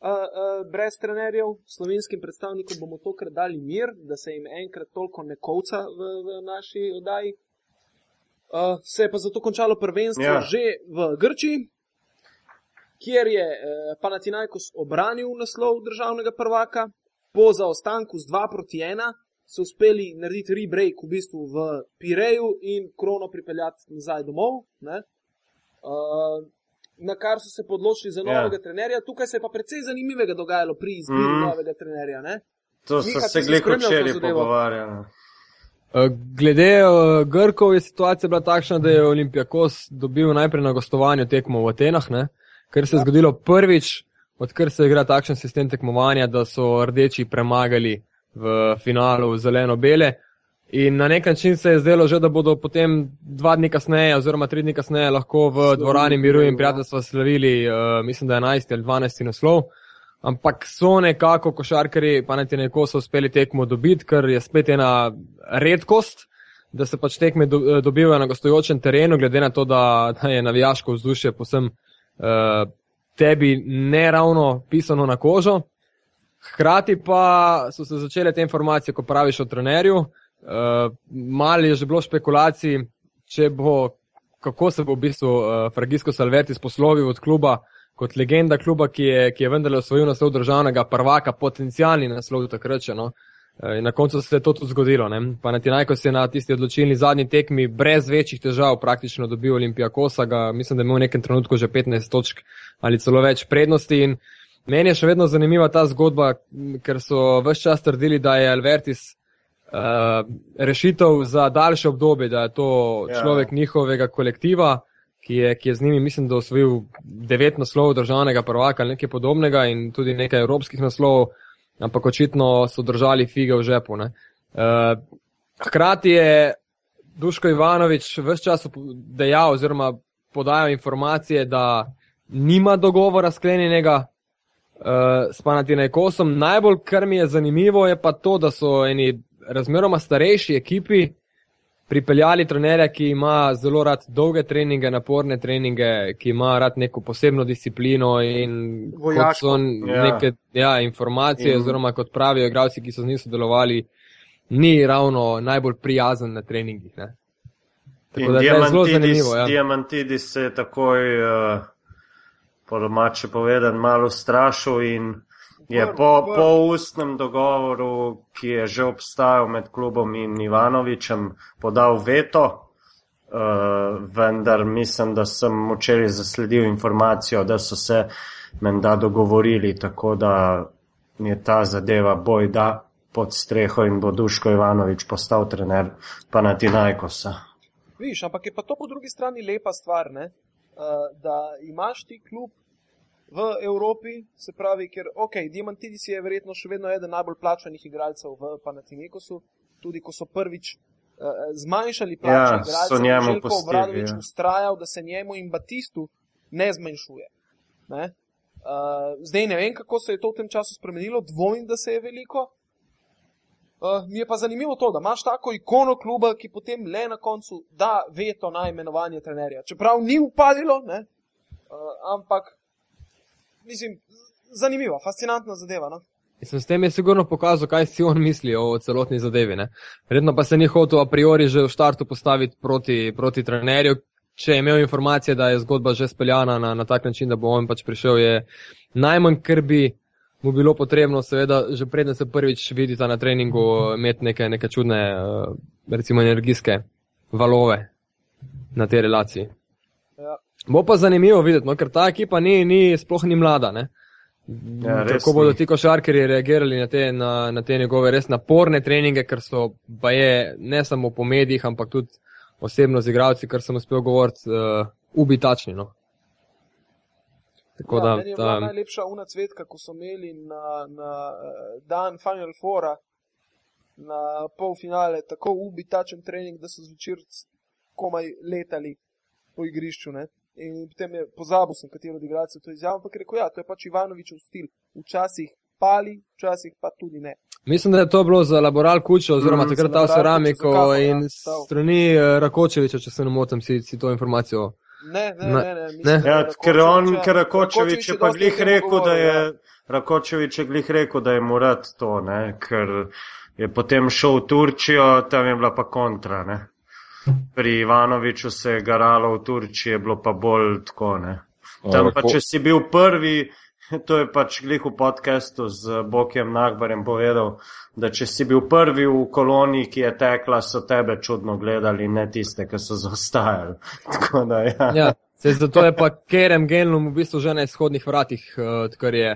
Uh, uh, brez trenerjev, slovenskim predstavnikom bomo tokrat dali mir, da se jim enkrat toliko ne kovca v, v naši oddaji. Uh, se je pa zato končalo prvenstvo ja. že v Grčiji, kjer je uh, Panathinaikos obranil naslov državnega prvaka, po zaostanku z 2 proti 1 so uspeli narediti rebreak v bistvu v Pireju in krono pripeljati nazaj domov. Uh, na kar so se podločili za ja. novega ja. trenerja. Tukaj se je pa precej zanimivega dogajalo pri izbiri mm. novega trenerja. Ne? To so se če bi pogovarjali. Eh, glede uh, Grkov je situacija bila takšna, da je Olimpijakos dobil najprej na gostovanju tekmo v Atenah, ne? ker se je zgodilo prvič, odkar se igra takšen sistem tekmovanja, da so rdeči premagali v finalu zeleno-bele. In na nek način se je zdelo že, da bodo potem dva dni kasneje, oziroma tri dni kasneje, lahko v dvorani miru in prijateljstva slavili, uh, mislim, da je 11 ali 12 naslov. Ampak so nekako košarkari, pa ne ti neko so uspeli tekmo dobiti, ker je spet ena redkost, da se pač tekme do, dobivajo na gostujočem terenu, glede na to, da, da je navijaško vzdušje posem uh, tebi ne ravno pisano na kožo. Hkrati pa so se začele te informacije, ko praviš o trenerju. Uh, Malo je že bilo špekulacij, če bo, kako se bo v bistvu uh, Fragisko Salverti poslovil od kluba, uh, kot legenda kluba, ki je, ki je vendarle osvojil naslov državnega prvaka, potencijalni naslov takrat. No. Eh, in na koncu se je to tudi zgodilo. Ne? Pa na Tinajko se je na tisti odločilni zadnji tekmi brez večjih težav praktično dobil Olimpijakosa, ga mislim, da je imel v nekem trenutku že 15 točk ali celo več prednosti. In meni je še vedno zanimiva ta zgodba, ker so vse čas trdili, da je Albertis uh, rešitev za daljše obdobje, da je to ja. človek njihovega kolektiva. Ki je, ki je z njimi, mislim, da osvojil devet naslovov državnega prvaka ali nekaj podobnega in tudi nekaj evropskih naslovov, ampak očitno so držali fige v žepu. Uh, hkrati je Duško Ivanovič vse čas dejal oziroma podajal informacije, da nima dogovora sklenjenega uh, s Panatinajkosom. Najbolj, kar mi je zanimivo, je pa to, da so eni razmeroma starejši ekipi pripeljali trenerja, ki ima zelo rad dolge treninge, naporne treninge, ki ima rad neko posebno disciplino in Vojaško. ja. neke ja, informacije, in... oziroma kot pravijo igralci, ki so z njim sodelovali, ni ravno najbolj prijazen na treningih. Ne. Tako da je zelo zanimivo. Ja. Diamantidis se je takoj, uh, po domače povedan, malo strašil in je po, po ustnem dogovoru, ki je že obstajal med klubom in Ivanovičem, podal veto, uh, vendar mislim, da sem včeraj zasledil informacijo, da so se menda dogovorili, tako da je ta zadeva boj da pod streho in bo Duško Ivanovič postal trener Panatinajkosa. Viš, ampak je pa to po drugi strani lepa stvar, ne? Uh, da imaš ti klub v Evropi, se pravi, ker ok, Diamantidis je verjetno še vedno eden najbolj plačanih igralcev v Panatinikosu, tudi ko so prvič uh, zmanjšali plače Ja, igralcev, so njemu Željko Obradovič ja. ustrajal, da se njemu in Batistu ne zmanjšuje. Ne? Uh, zdaj ne vem, kako se je to v tem času spremenilo, dvomim, da se je veliko. Uh, mi je pa zanimivo to, da imaš tako ikono kluba, ki potem le na koncu da veto na imenovanje trenerja. Čeprav ni upadilo, ne? Uh, ampak mislim, zanimiva, fascinantna zadeva. No? Mislim, s tem je sigurno pokazal, kaj si on misli o celotni zadevi. ne. Verjetno pa se ni hotel a priori že v štartu postaviti proti, proti trenerju. Če je imel informacije, da je zgodba že speljana na, na tak način, da bo on pač prišel, je najmanj, kar bi mu bilo potrebno, seveda, že predtem se prvič vidita na treningu, imeti neke, neke čudne, eh, recimo, energijske valove na tej relaciji. Ja. Bo pa zanimivo videti, no, ker ta ekipa ni, ni sploh ni mlada. Ne? Ja, Kako bodo ti košarkari reagirali na te, na, na te njegove res naporne treninge, ker so pa je ne samo po medijih, ampak tudi osebno z igravci, kar sem uspel govoriti, uh, ubitačni. No. Tako ja, da, meni je bila da najlepša una cvetka, ko so imeli na, na eh, dan Final Fora, na polfinale, tako ubitačen trening, da so zvečer komaj letali po igrišču. Ne? In potem je pozabil sem, katero od igralcev to izjavil, ampak rekel, ja, to je pač Ivanovičev stil. Včasih pali, včasih pa tudi ne. mislim, da je to bilo za Laboral Kučo, oziroma Mm, takrat za ta Ceramiko ja, in stav. strani eh, Rakočeviča, če se ne motim, si, si to informacijo. Ne, ne, Ne, ne. ne, mislim, ne. Ja, ker on, ker Rakočevič je pa glih rekel, da govoril, ja. je, Rakočevič je glih rekel, da je mu rad to, ne, ker je potem šel v Turčijo, tam je bila pa kontra, ne. Pri Ivanoviču se je garalo v Turčiji, je bilo pa bolj tako, ne. Tam pa, če si bil prvi, *laughs* to je pač glih v podkastu z Bokjem Nagbarjem povedal, da če si bil prvi v koloniji, ki je tekla, so tebe čudno gledali, ne tiste, ki so zaostajali. *laughs* Da, ja. Ja, se zato je pa Kerem Genlom v bistvu že na izhodnih vratih, uh, odkar je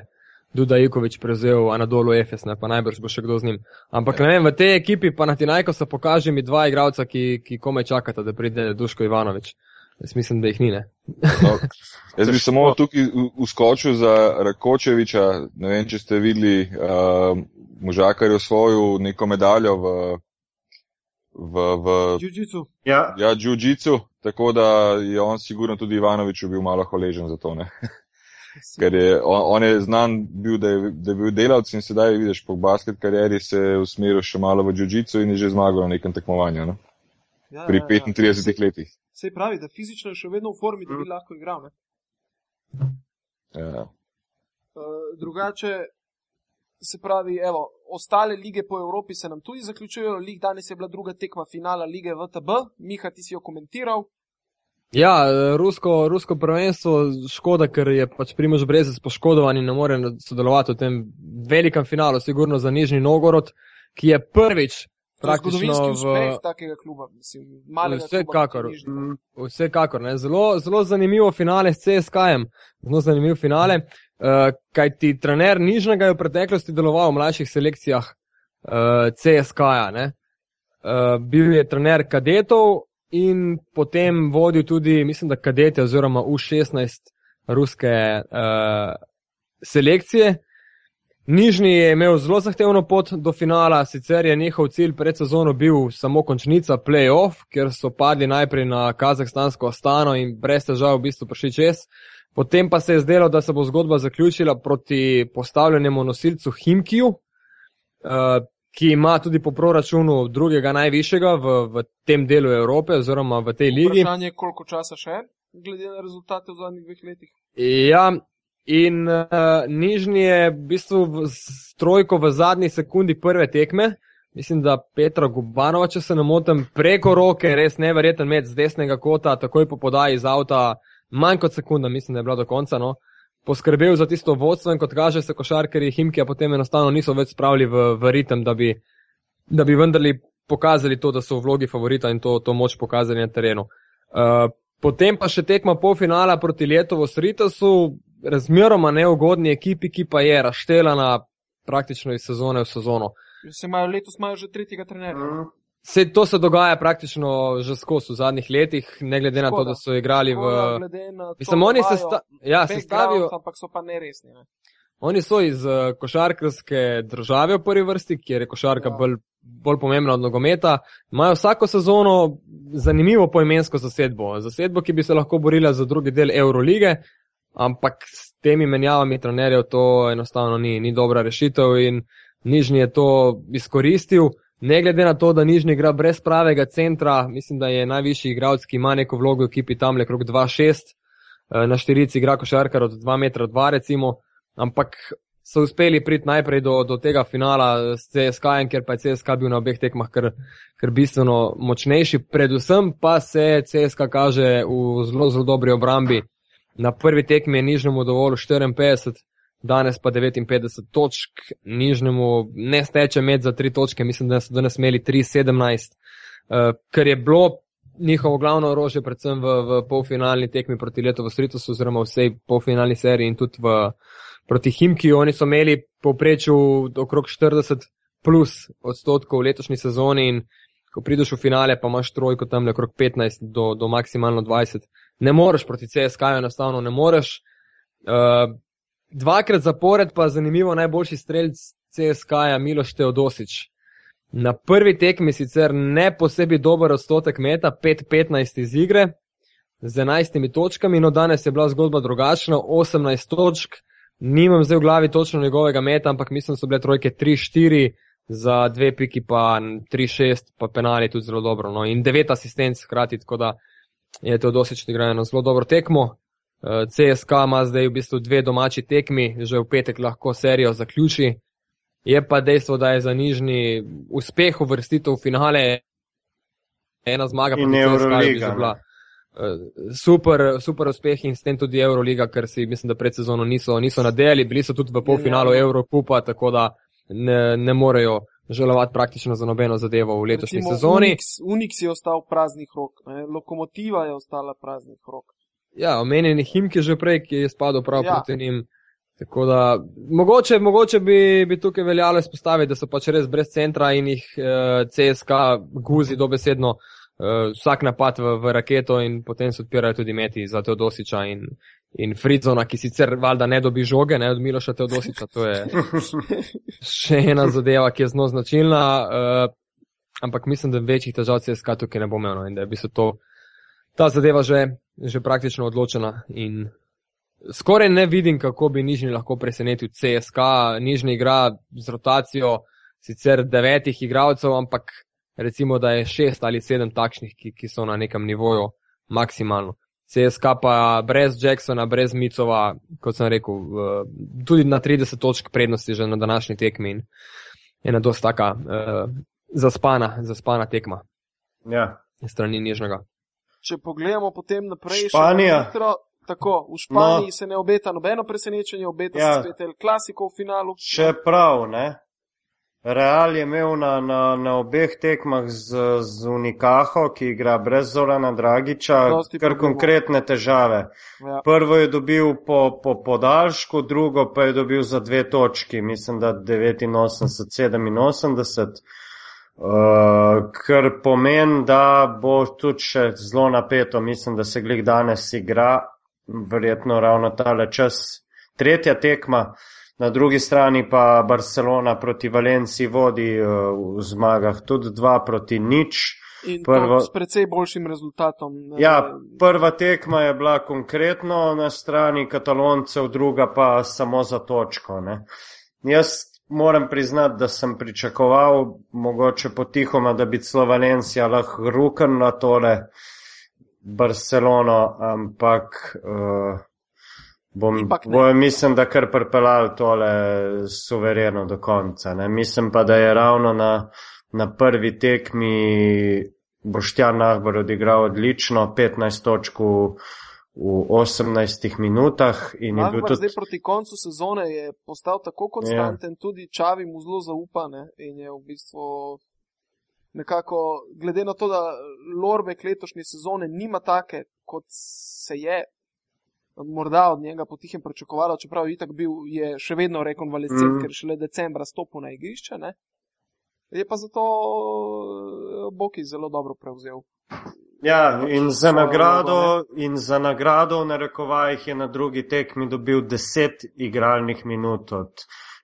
Duda Ikovič prevzel Anadolu Efes, ne, pa najbrž bo še kdo z njim. Ampak ne vem, v tej ekipi pa na Tinajko se pokaže mi dva igralca, ki, ki komaj čakata, da pride Duško Ivanovič. Jaz mislim, da jih ni. Ne? No, jaz bi samo tukaj uskočil za Rakočeviča. Ne vem, če ste videli, uh, možakar je osvojil neko medaljo v, v, v Jiu-jitsu. ja. ja, jiu-jitsu, tako da je on sigurno tudi Ivanoviču bil malo hvaležen za to. Ker je, on, on je znan bil, da je, da je bil delavc in sedaj vidiš po basket karieri se je usmeril še malo v jiu-jitsu in je že zmagal na nekem tekmovanju. Ne? Ja, Pri ja, ja. 35 letih. Se pravi, da fizično je še vedno v formi, da bi lahko igral. Ne? Ja. Uh, drugače, se pravi, evo, ostale lige po Evropi se nam tudi zaključujejo. Lig danes je bila druga tekma finala lige VTB. Miha, ti si jo komentiral. Ja, eh, rusko, rusko prvenstvo, škoda, ker je pač Primož Brezec poškodovan in ne more sodelovati v tem velikem finalu, sigurno za Nižni Novgorod, ki je prvič praktično v. takega kluba, mislim, malega Vsekakor. kluba. Mm, Vsekakor, ne. zelo, zelo zanimivo finale s CSK-jem, zelo zanimiv finale, uh, kaj ti trener Nižnega je v preteklosti deloval v mlajših selekcijah uh, CSK-ja. ne. Uh, bil je trener kadetov in potem vodil tudi, mislim, da kadete oziroma U16 ruske uh, selekcije. Nižni je imel zelo zahtevno pot do finala, sicer je njihov cilj pred sezono bil samo končnica playoff, ker so padli najprej na kazahstansko ostano in brez težav v bistvu prišli čez. Potem pa se je zdelo, da se bo zgodba zaključila proti postavljenemu nosilcu Himkiju, uh, ki ima tudi po proračunu drugega najvišjega v, v tem delu Evrope oziroma v tej ligi. Vprašanje je, koliko časa še, glede na rezultate v zadnjih dveh letih. Ja, in uh, Nižni je v bistvu v, s trojko v zadnji sekundi prve tekme. Mislim, da Petra Gubanova, če se ne motim, preko roke, res neverjeten med z desnega kota, takoj po podaji iz avta, manj kot sekunda, mislim, da je bila do konca. No, poskrbel za tisto vodstvo in kot kaže se košarkari Himkija potem enostavno niso več spravili v, v ritem, da bi, da bi vendarli pokazali to, da so v vlogi favorita in to, to moč pokazali na terenu. Uh, potem pa še tekma polfinala proti Letovo Sritosu, razmeroma neugodni ekipi, ki pa je razštelana praktično iz sezone v sezono. Se imajo letos imajo že tretjega trenerja. mm. Se, to se dogaja praktično že skozi v zadnjih letih, ne glede na to, Škoda. da so igrali v. Škoda, to, Mislim, oni se sta, ja, background, sestavijo, Ampak so pa neresni. Ne? oni so iz uh, košarkarske države v prvi vrsti, kjer je košarka Ja. bolj, bolj pomembna od nogometa. Imajo vsako sezono zanimivo poimensko zasedbo. Zasedbo, ki bi se lahko borila za drugi del Eurolige, ampak s temi menjavami trenerjev to enostavno ni, ni dobra rešitev in Nižni je to izkoristil. Ne glede na to, da Nižni igra brez pravega centra, mislim, da je najvišji igralec, ki ima neko vlogo v ekipi tam le krok 2-6, eh, na štirici igra košarkar od 2 metra 2 recimo, ampak so uspeli priti najprej do, do tega finala s CSK, ker pa je CSK bil na obeh tekmah kar, kar bistveno močnejši. Predvsem pa se CSK kaže v zelo, zelo dobri obrambi. Na prvi tekmi je Nižnemu dovolj 54, danes pa 59 točk, Nižnemu ne steče med za 3 točke, mislim, da so danes imeli 3-17, uh, ker je bilo njihovo glavno orožje, predvsem v, v polfinalni tekmi proti letu v Stritusu, oziroma v vsej polfinalni seriji in tudi v, proti Himkiju. Oni so imeli povprečju okrog 40 plus odstotkov v letošnji sezoni in ko prideš v finale, pa imaš trojko tam okrog 15 do, do maksimalno 20. Ne moreš proti CSK-ju, enostavno ne moreš. Uh, dvakrat zapored pa zanimivo najboljši strelc CSK-ja Miloš Teodosič. Na prvi tekmi sicer ne posebej dober odstotek meta, 5-15 iz igre z 11 točkami, no danes je bila zgodba drugačna, 18 točk, nimam zdaj v glavi točno njegovega meta, ampak mislim, so bile trojke 3-4, za dve piki pa 3-6, pa penali tudi zelo dobro. No. In 9 asistenc hkrati, tako da je Teodosič igral eno zelo dobro tekmo. CSK ima zdaj v bistvu dve domači tekmi, že v petek lahko serijo zaključi. Je pa dejstvo, da je za nižni uspeh uvrstitev v finale ena zmaga proti bi Euroliga, že bila. eh, Super, super uspeh in s tem tudi Euroliga, ker si mislim, da pred sezono niso, niso nadejali, bili so tudi v polfinalu Genialno. Eurokupa, tako da ne, ne morejo žalovati praktično za nobeno zadevo v letošnji Recimo sezoni. Unix, Unix je ostal praznih rok, ne? lokomotiva je ostala praznih rok. Ja, omenjeni Himki že prej, ki je spadal prav Ja. proti njim. Tako da mogoče, mogoče bi, bi tukaj veljalo izpostaviti, da so pač res brez centra in jih eh, CSK guzi dobesedno eh, vsak napad v, v raketo in potem se odpirajo tudi meti za Teodosiča in, in Fritzona, ki sicer valjda ne dobi žoge ne, od Miloša Teodosiča. To je *laughs* še ena zadeva, ki je zelo značilna. Uh, ampak mislim, da večjih težav CSK tukaj ne bo imel no, in da je v bistvu to, ta zadeva že, že praktično odločena. In skoraj ne vidim, kako bi Nižni lahko presenetil CSK. Nižni igra z rotacijo sicer devetih igralcev, ampak recimo, da je šest ali sedem takšnih, ki, ki so na nekem nivoju maksimalno. CSK pa brez Jacksona, brez Micova, kot sem rekel, tudi na 30 točk prednosti že na današnji tekmi in ena dosta taka uh, zaspana, zaspana tekma Ja. strani Nižnega. Če pogledamo potem naprej, Španija. hitro, tako, v Španiji No. se ne obeta nobeno presenečenje, obeta Ja. se spet El Clasico v finalu. Še prav, ne? Real je imel na, na, na obeh tekmah z, z Unikaho, ki igra brez Zorana Dragiča, Dosti kar problemov. konkretne težave. Ja. Prvo je dobil po, po podaljšku, drugo pa je dobil za dve točki, mislim, da 89-87. Uh, kar pomeni, da bo tudi še zelo napeto, mislim, da se glih danes igra, verjetno ravno tale čas. Tretja tekma, na drugi strani pa Barcelona proti Valenciji vodi uh, v zmagah tudi dva proti nič. In Prvo- s precej boljšim rezultatom. eh, Ja, prva tekma je bila konkretno na strani kataloncev, druga pa samo za točko. Ne. Jaz moram priznati, da sem pričakoval, mogoče potihoma, da bi celo Valencija lahko ruknila tole Barcelono, ampak uh, bom, bo, mislim, da kar pripeljal tole suvereno do konca. Ne. Mislim pa, da je ravno na, na prvi tekmi Boštjan Nahbar odigral odlično, 15 točk v, v 18 minutah Akbar tudi. zdaj proti koncu sezone je postal tako konstanten, ja. tudi Čavi mu zelo zaupa ne, in je v bistvu nekako, glede na to, da Lorbek letošnje sezone nima take, kot se je morda od njega potihem pričakovalo, čeprav je itak bil, je še vedno rekonvalescent, mm. ker je šele decembra stopil na igrišče, ne. Je pa zato eh, Boki zelo dobro prevzel. Ja, in za nagrado, in za nagrado v narekovajih je na drugi tekmi dobil 10 igralnih minut od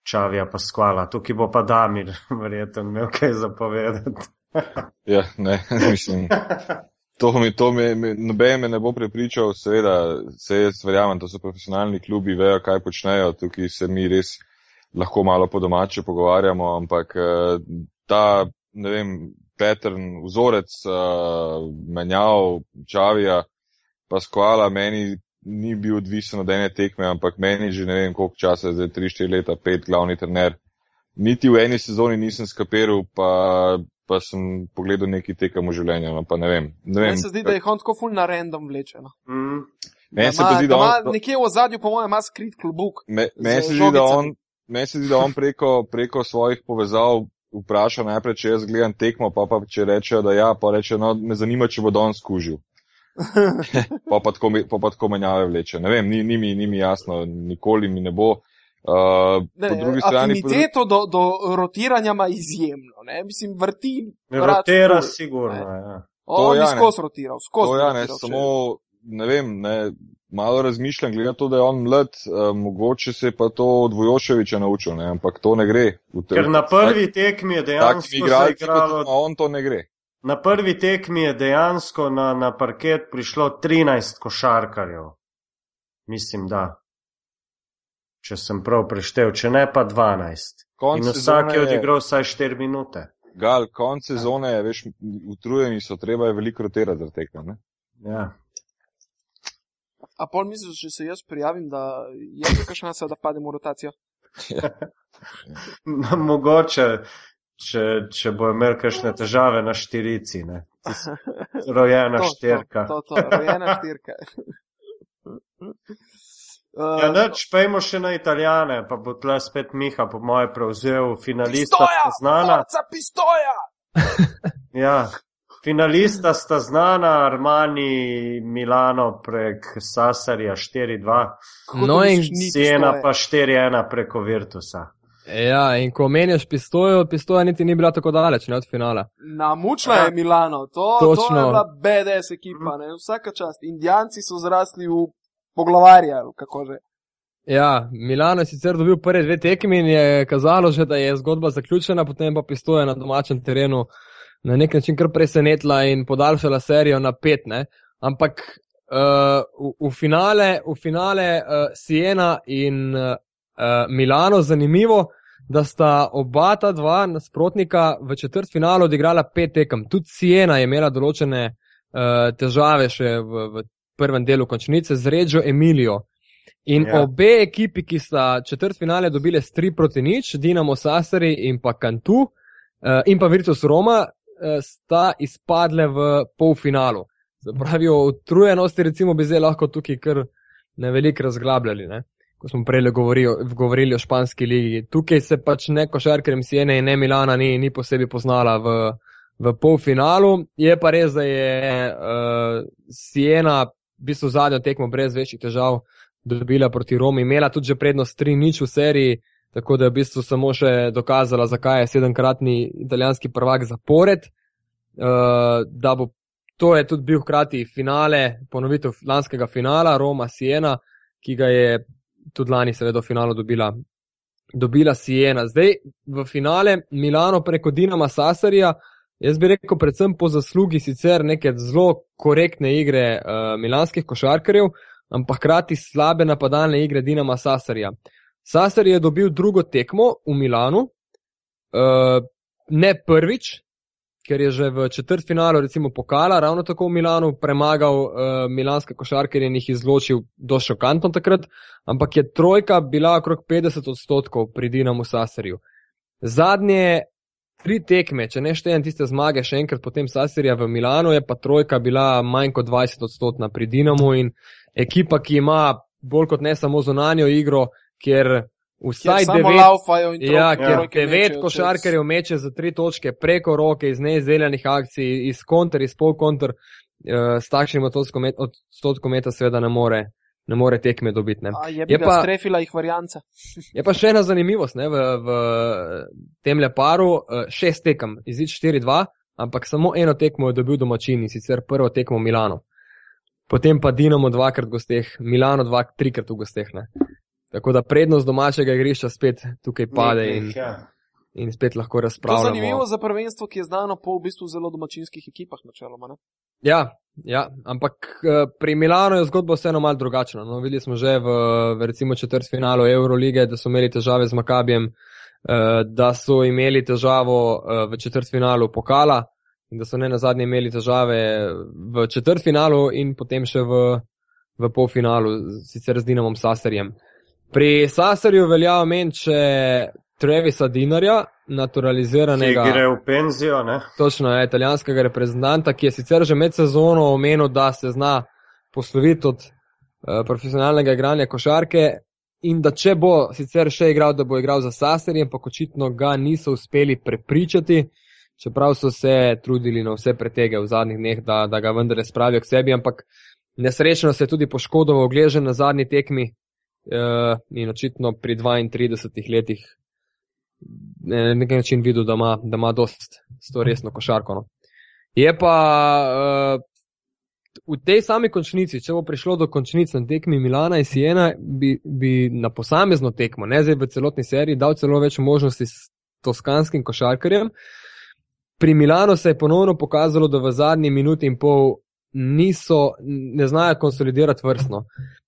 Čavija Paskvala. Tukaj bo pa Damir, verjetno, imel kaj zapovedati. Ja, ne, *laughs* mislim. To mi, to mi, mi noben me ne bo prepričal, seveda, se jaz verjamem, to so profesionalni klubi, vejo, kaj počnejo, tukaj se mi res lahko malo po domače pogovarjamo, ampak eh, ta, ne vem, pattern, vzorec uh, menjav Čavija, pa skvala meni ni bil odvisen od ene tekme, ampak meni že ne vem koliko časa, zdaj 3-4 leta, 5 glavni trener. Niti v eni sezoni nisem skapiral, pa, pa sem pogledal neki tekem v življenju, no, pa ne vem. Ne vem Meni se zdi, da je on tako ful na random vlečen. Mm. Meni se zdi, da on, Nekje v zadju, po mojem, ima skrit klubuk. me, meni se zdi, da on, meni se zdi, da on preko, preko svojih povezav vpraša najprej, če jaz gledam tekmo, pa pa če rečejo, da ja, pa reče, no, me zanima, če bo on skužil. *laughs* pa pa tako, pa pa tako menjave vleče. Ne vem, ni, ni, mi, ni mi jasno, nikoli mi ne bo. Uh, Ne, po drugi strani afiniteto do, do rotiranja ima izjemno. Ne? Mislim, vrti. Rotira sigurno. Ne. Ja. On ja, je ne. skozi rotiral, skozi. to ja, ne, rotiral, samo, ne vem, ne, malo razmišljam, glede na to, da je on mlad, uh, mogoče se je pa to od Vojoševiča naučil, ne, ampak to ne gre. Te- Ker na prvi tekmi je dejansko igralci, ima on, to ne gre. Na prvi tekmi je dejansko na, na parket prišlo 13 košarkarjev. Mislim, da. Če sem prav preštel, če ne pa 12. Konc In vsak je odigral vsaj 4 minute. Gal, konc sezone je, veš, utrujeni so, treba je veliko rotirati za tekme. ne. Ja. A pol misliš, če se jaz prijavim, da je kakšna šansa, da padem v rotacijo? *laughs* Mogoče, če, če bo imel kakšne težave na štirici. Ne. *laughs* Rojena To, štirka. To, to, to, rojena štirka. *laughs* Ja, Uh, neč, pejmo še na italijane, pa bo tle spet Miha, po moje, prevzel finalista pistoja! znana. Pistoja! Ja, finalista sta znana, Armani, Milano prek Sasarja 4-2, Kako No in Siena pistoje? pa 4-1 preko Virtusa. Ja, in ko menjaš pistojo, pistoja niti ni bila tako daleč, ne od finala. Namučila je Milano, to, to je Točno. bila BDS ekipa, ne? vsaka čast. Indijanci so zrasli v poglavarja, kako že. Ja, Milano je sicer dobil prve dve tekmi in je kazalo že, da je zgodba zaključena, potem pa pistoja na domačem terenu na nek način kar presenetila in podaljšala serijo na pet. Ne? Ampak uh, v, v finale, v finale uh, Siena in uh, Milano, zanimivo, da sta oba ta dva nasprotnika v četrt finalu odigrala pet tekem. Tudi Siena je imela določene uh, težave še v, v prvem delu končnice z Reggio Emilijo. In Ja. obe ekipi, ki sta četrt finale dobile s 3 proti nič, Dinamo Sassari in pa Cantu uh, in pa Virtus Roma, sta izpadle v polfinalu. Se pravi, o utrujenosti recimo bi zdaj lahko tukaj kar na velik razglabljali. Ne? ko smo prej govorili, govorili o španski ligi. Tukaj se pač ne košarkarjem Siene in ne Milana ni, ni posebej poznala v, v polfinalu. Je pa res, da je uh, Siena v bistvu zadnjo tekmo brez večjih težav dobila proti Romi, imela tudi že prednost 3-0 v seriji, tako da je v bistvu samo še dokazala, zakaj je sedemkratni italijanski prvak zapored. Uh, da bo to je tudi bil hkrati finale, ponovitev lanskega finala Roma Siena, ki ga je tudi lani seveda v finalu dobila, dobila Siena. Zdaj v finale Milano preko Dinama Sasarija, jaz bi rekel predvsem po zaslugi sicer neke zelo korektne igre uh, milanskih košarkarjev, ampak hkrati slabe napadalne igre Dinama Sasarija. Sasar je dobil drugo tekmo v Milanu, uh, ne prvič, ker je že v četrt finalu, recimo pokala, ravno tako v Milanu premagal uh, milanske košarkarje in jih izločil do šokantno takrat, ampak je trojka bila okrog 50 odstotkov pri Dinamu Sasarju. Zadnje tri tekme, če ne štejem tiste zmage, še enkrat potem Sasarja v Milanu, je pa trojka bila manj kot 20 odstotna pri Dinamu in ekipa, ki ima bolj kot ne samo zunanjo igro, ker Vsaj devet, ja, ja. devet košarkarjev meče za tri točke preko roke iz neizdeljenih akcij, iz kontra, iz pol kontra, uh, s takšnim odstotkom meta seveda ne more, ne more tekme dobiti. Ne. Je, je pa strefila jih varianta. *laughs* je pa še ena zanimivost ne, v, v tem leparu, uh, šest tekem, izid 4-2, ampak samo eno tekmo je dobil domačin in sicer prvo tekmo Milano. Potem pa Dinamo dvakrat v gosteh, Milano dvakrat, trikrat v gosteh. Ne. Tako da prednost domačega igrišča spet tukaj pade in, ja. in spet lahko razpravljamo. To je zanimivo za prvenstvo, ki je znano po v bistvu zelo domačinskih ekipah načeloma. Ne? Ja, ja, ampak eh, pri Milano je zgodba vseeno malo drugačna. No, videli smo že v, v recimo četrt finalu Eurolige, da so imeli težave z Makabijem, eh, da so imeli težavo eh, v četrt finalu pokala in da so ne na zadnje imeli težave v četrt finalu in potem še v, v polfinalu, sicer z Dinamom Saserjem. Pri Sasarju velja omeniti Trevisa Dinarja, naturaliziranega. Ki gre v penzijo, ne? Točno, je italijanskega reprezentanta, ki je sicer že med sezono omenil, da se zna posloviti od uh, profesionalnega igranja košarke in da če bo sicer še igral, da bo igral za Sasarjem, pa očitno ga niso uspeli prepričati, čeprav so se trudili na vse pretege v zadnjih dneh, da, da ga vendarle spravijo k sebi, ampak nesrečno se je tudi poškodoval, ogležen na zadnji tekmi in očitno pri 32 letih na nek način videl, da ima, da ima dost to resno košarko. No. Je pa uh, v tej sami končnici, če bo prišlo do končnice na tekmi Milana in Siena, bi, bi na posamezno tekmo, ne zdaj v celotni seriji, dal celo več možnosti s toskanskim košarkarjem. Pri Milanu se je ponovno pokazalo, da v zadnji minuti in pol niso, ne znajo konsolidirati vrstno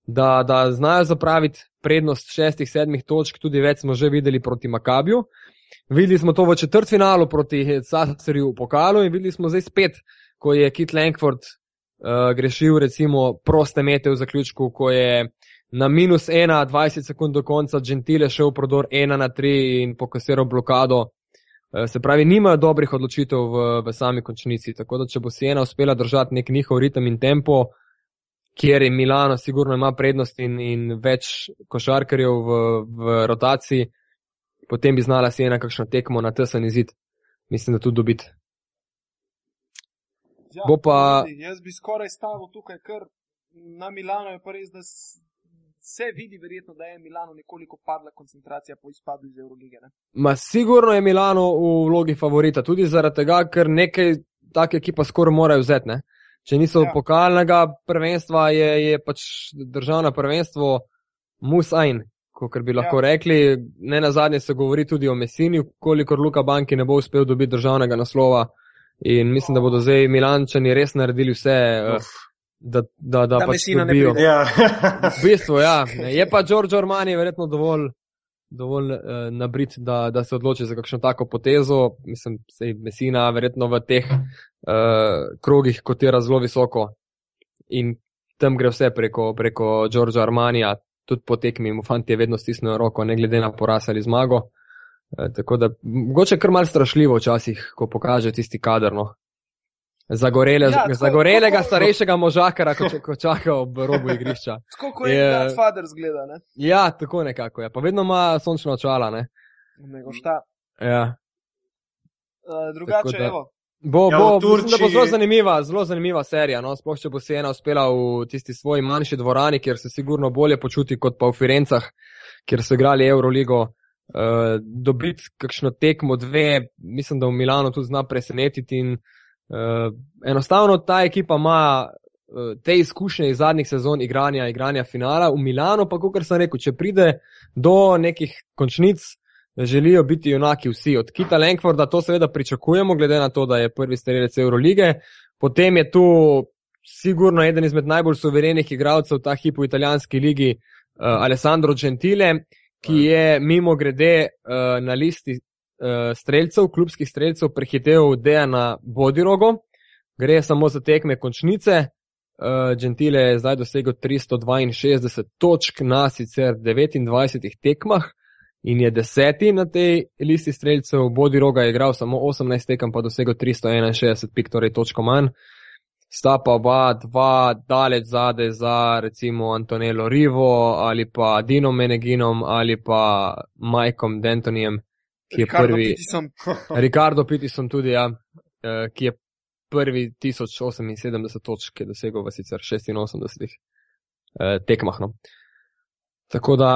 da, da znajo zapraviti prednost šestih, sedmih točk, tudi več smo že videli proti Makabiju. Videli smo to v četrtfinalu proti Caesarju v pokalu in videli smo zdaj spet, ko je Kit Lankford uh, grešil recimo proste mete v zaključku, ko je na minus 1, 20 sekund do konca Gentile šel v prodor 1 na 3 in pokasiral blokado. Uh, se pravi, nimajo dobrih odločitev v, v sami končnici, tako da če bo Siena uspela držati nek njihov ritem in tempo, uh, kjer je Milano, sigurno ima prednost in, in več košarkarjev v, v rotaciji, potem bi znala si ena kakšno tekmo na tesen izid. Mislim, da tudi dobiti. Ja, Bo pa. Jaz bi skoraj stavil tukaj, ker na Milano je pa res, da se vidi, verjetno, da je Milano nekoliko padla koncentracija po izpadu iz Eurolige. Ne? Ma sigurno je Milano v vlogi favorita, tudi zaradi tega, ker nekaj take ekipa skoraj morajo vzeti. Če niso ja. pokalnega prvenstva, je, je pač državno prvenstvo Musain, kot bi lahko ja. rekli. Ne na zadnje se govori tudi o Mesini, kolikor Luka Banki ne bo uspel dobiti državnega naslova. In mislim, da bodo zdaj Milančani res naredili vse, eh, Uf. da, da, da, da pač dobijo. Ja. v bistvu, ja. Je pa George Ormani verjetno dovolj dovolj uh, nabrit, da, da se odloči za kakšno tako potezo. Mislim, da je Mesina verjetno v teh uh, krogih kotira zelo visoko in tam gre vse preko, preko Georgea Armanija, tudi po tekmi mu fanti vedno stisnejo roko, ne glede na poraz ali zmago. Uh, tako da mogoče kar mal strašljivo včasih, ko pokaže tisti kader. No. Zagorele, Ja, tako- zagorelega tako- starejšega možakara, ko, ko čaka ob robu igrišča. *laughs* Tako kot je Godfather zgleda, ne? Ja, tako nekako je. Pa vedno ima sončna očala. Ne? Nego šta. Ja. Uh, drugače, Tako da- evo. Bo, Ja, bo, v mislim, da bo Turčiji- zelo zanimiva, zelo zanimiva serija. No? Sploh, če bo si ena uspela v tisti svoji manjši dvorani, kjer se sigurno bolje počuti kot pa v Firencah, kjer so igrali Euroligo. Uh, dobiti kakšno tekmo, dve, mislim, da v Milano tudi zna presenetiti. In, uh, enostavno ta ekipa ima uh, te izkušnje iz zadnjih sezon igranja, igranja finala. V Milano pa, kot sem rekel, če pride do nekih končnic, želijo biti junaki vsi. Od Kita Lankforda to seveda pričakujemo, glede na to, da je prvi strelec Eurolige. Potem je tu sigurno eden izmed najbolj suverenih igralcev ta hip v italijanski ligi, uh, Alessandro Gentile, ki je mimo grede uh, na listi uh, streljcev, klubskih streljcev, prehitev Dejana Bodirogo. Gre samo za tekme končnice. Uh, Gentile je zdaj dosegel 362 točk na sicer 29 tekmah in je deseti na tej listi streljcev. Bodiroga je igral samo 18 tekem, pa dosegel 361 pik, torej točko manj. Sta pa oba dva daleč zade za recimo Antonello Rivo ali pa Dino Meneginom ali pa Majkom Dentonijem, ki je Ricardo prvi. Pittisom. *laughs* Ricardo Pitison tudi, ja, eh, ki je prvi 1078 točk, ki je dosegel v sicer 86 eh, tekmah. No. Tako da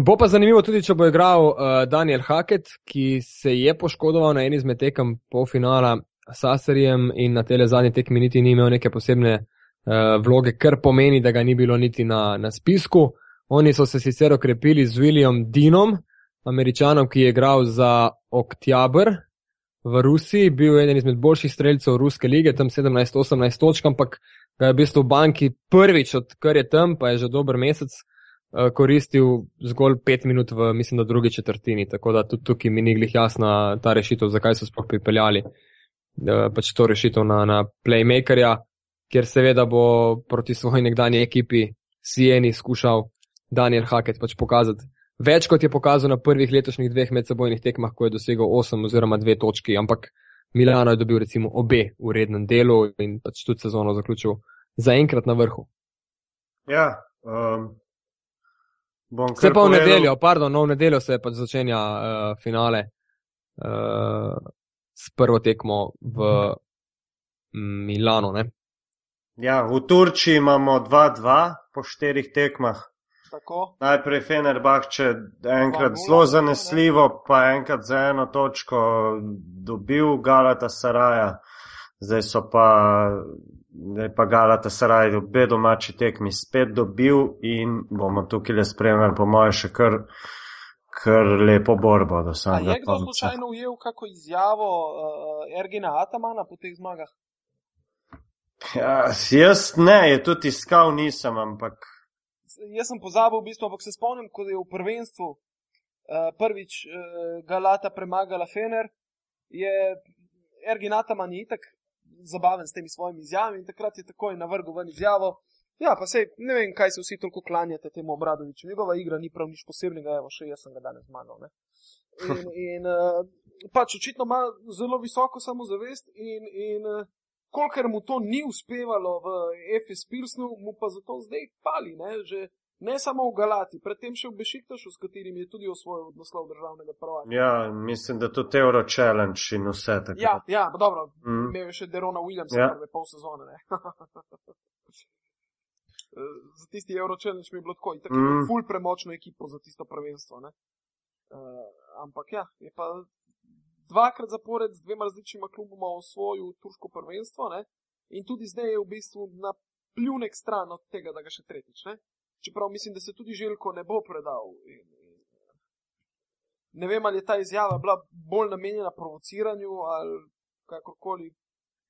bo pa zanimivo tudi, če bo igral uh, Daniel Hackett, ki se je poškodoval na eni izmed tekem polfinala s Sasserjem in na tele zadnji tekmi niti ni imel neke posebne uh, vloge, kar pomeni, da ga ni bilo niti na, na spisku. Oni so se sicer okrepili z William Dinom, američanom, ki je igral za Oktябr v Rusiji, bil eden izmed boljših streljcev Ruske lige, tam 17-18 točk, ampak ga je v bistvu v banki prvič, odkar je tam, pa je že dober mesec, eh, koristil zgolj pet minut v, mislim, da drugi četrtini. Tako da tudi tukaj mi ni glih jasna ta rešitev, zakaj so sploh pripeljali eh, pač to rešitev na, na playmakerja, kjer seveda bo proti svoji nekdanji ekipi Sieni skušal Daniel Hackett pač pokazati. Več kot je pokazal na prvih letošnjih dveh medsebojnih tekmah, ko je dosegel 8 oziroma 2 točki, ampak Milano je dobil recimo obe v rednem delu in pač tudi sezono zaključil zaenkrat na vrhu. Ja, um, bom Se kar pa v nedeljo, pardon, no v nedeljo se pač začenja uh, finale uh, s prvo tekmo v Milano. Ne? Ja, v Turčiji imamo 2-2 po štirih tekmah. Tako. Najprej Fenerbahče enkrat 2:0, zelo zanesljivo, pa enkrat za eno točko dobil Galata Saraja. Zdaj so pa, zdaj pa Galata Saraj obe domači tekmi spet dobil in bomo tukaj le spremljali, po moje, še kar, kar lepo borbo do samega je kdo slučajno ujel kako izjavo uh, Ergina Atamana po teh zmagah? Ja, jaz ne, je tudi iskal, nisem, ampak Jaz sem pozabil, v bistvu, ampak se spomnim, ko je v prvenstvu uh, prvič uh, Galata premagala Fener, je Ergin Ataman je itak zabaven s temi svojimi izjavami in takrat je takoj navrgel ven izjavo. Ja, pa sej ne vem, kaj se vsi toliko klanjate temu Obradoviču. Njegova igra ni prav nič posebnega, evo, še jaz sem ga danes zmagal. ne. In, *laughs* in uh, pač očitno ima zelo visoko samozavest in, in uh, kolikor mu to ni uspevalo v FS Pilsnu, mu pa zato zdaj pali, ne, že ne samo v Galati, predtem še v Bešiktašu, s katerim je tudi osvojil naslov državnega prvaka. ja, mislim, da tudi Euro Challenge in vse tako. Ja, ja, dobro, Mm. imel je še Derona Williamsa Ja. prve pol sezone. ne. *laughs* Za tisti Euro Challenge mi je bilo tako, tako Mm. mm. ful premočno ekipo za tisto prvenstvo. Ne? Uh, ampak ja, je pa dvakrat zapored z dvema različnima kluboma osvojil turško prvenstvo ne? in tudi zdaj je v bistvu na pljunek stran od tega, da ga še tretjič. Ne? Čeprav mislim, da se tudi Željko ne bo predal. In, in, ne vem, ali je ta izjava bila bolj namenjena provociranju ali kakorkoli.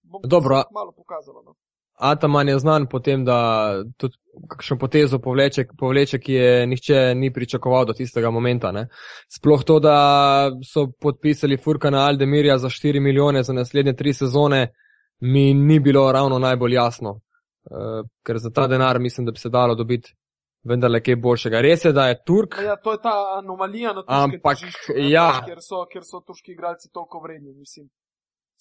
Bom Dobro. malo pokazalo. No. Ataman je znan po tem, da tudi kakšno potezo povleče, povleče, ki je nihče ni pričakoval do tistega momenta. Ne. Sploh to, da so podpisali Furkana Aldemirja za 4 milijone za naslednje tri sezone, mi ni bilo ravno najbolj jasno. Uh, ker za ta denar mislim, da bi se dalo dobiti vendarle kaj boljšega. Res je, da je Turk, Ja, to je ta anomalija na turskem Ampak, tržišču, ne, ja. pač, Kjer, so, kjer so turški igralci toliko vredni. Mislim.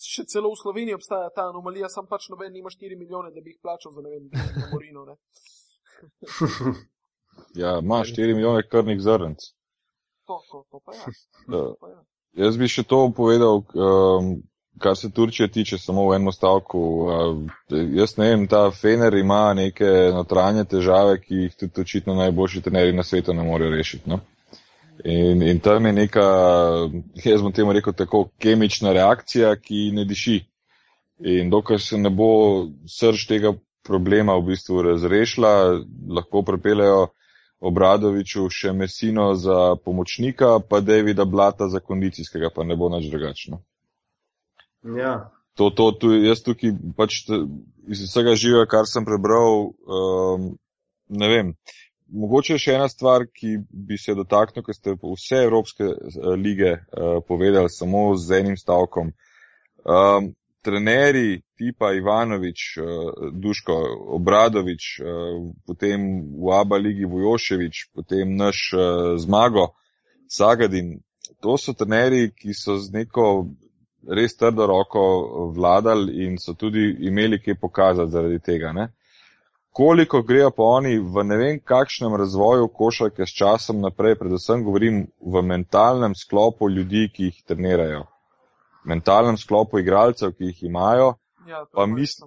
Še celo v Sloveniji obstaja ta anomalija, sam pač noben nima 4 milijone, da bi jih plačal za ne vem, Morino. Ne? *laughs* Ja, ima 4 milijone krvnih zrnc. To, to, to pa ja. *laughs* Da. To pa ja. Jaz bi še to povedal, um, kar se Turčije tiče, samo v enem stavku. Uh, jaz ne vem, ta Fener ima neke notranje težave, ki jih tudi očitno najboljši trenerji na svetu ne morejo rešiti. No? In, in tam je neka, jaz bom temu rekel tako, kemična reakcija, ki ne diši. In dokler se ne bo srž tega problema v bistvu razrešila, lahko prepelejo Obradoviču še Mesino za pomočnika, pa Davida Blata za kondicijskega, pa ne bo nič drugačno. ja. To, to, tu, jaz tukaj pač iz vsega živega, kar sem prebral, um, ne vem. Mogoče še ena stvar, ki bi se dotaknil, ker ste vse evropske eh, lige uh, povedali samo z enim stavkom. Um, trenerji tipa Ivanovič, uh, Duško, Obradovič, uh, potem v Aba ligi Vujoševič, potem naš uh, Zmago, Sagadin. To so trenerji, ki so z neko res trdo roko vladali in so tudi imeli kaj pokazati zaradi tega. Ne? Koliko grejo pa oni v ne vem kakšnem razvoju košarke s časom naprej, predvsem govorim v mentalnem sklopu ljudi, ki jih trenirajo, mentalnem sklopu igralcev, ki jih imajo, Ja, Pa mis-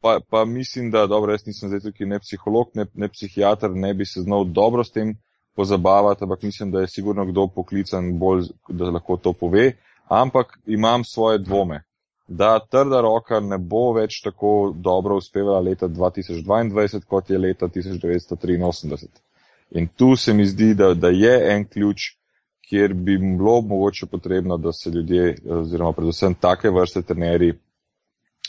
pa, pa mislim, da dobro, jaz nisem zdaj tukaj ne psiholog, ne, ne psihiater, ne bi se znal dobro s tem pozabavati, ampak mislim, da je sigurno kdo poklican bolj, da lahko to pove, ampak imam svoje dvome, da trda roka ne bo več tako dobro uspevala leta 2022, kot je leta 1983. In tu se mi zdi, da, da je en ključ, kjer bi bilo mogoče potrebno, da se ljudje, oziroma predvsem take vrste trenerji,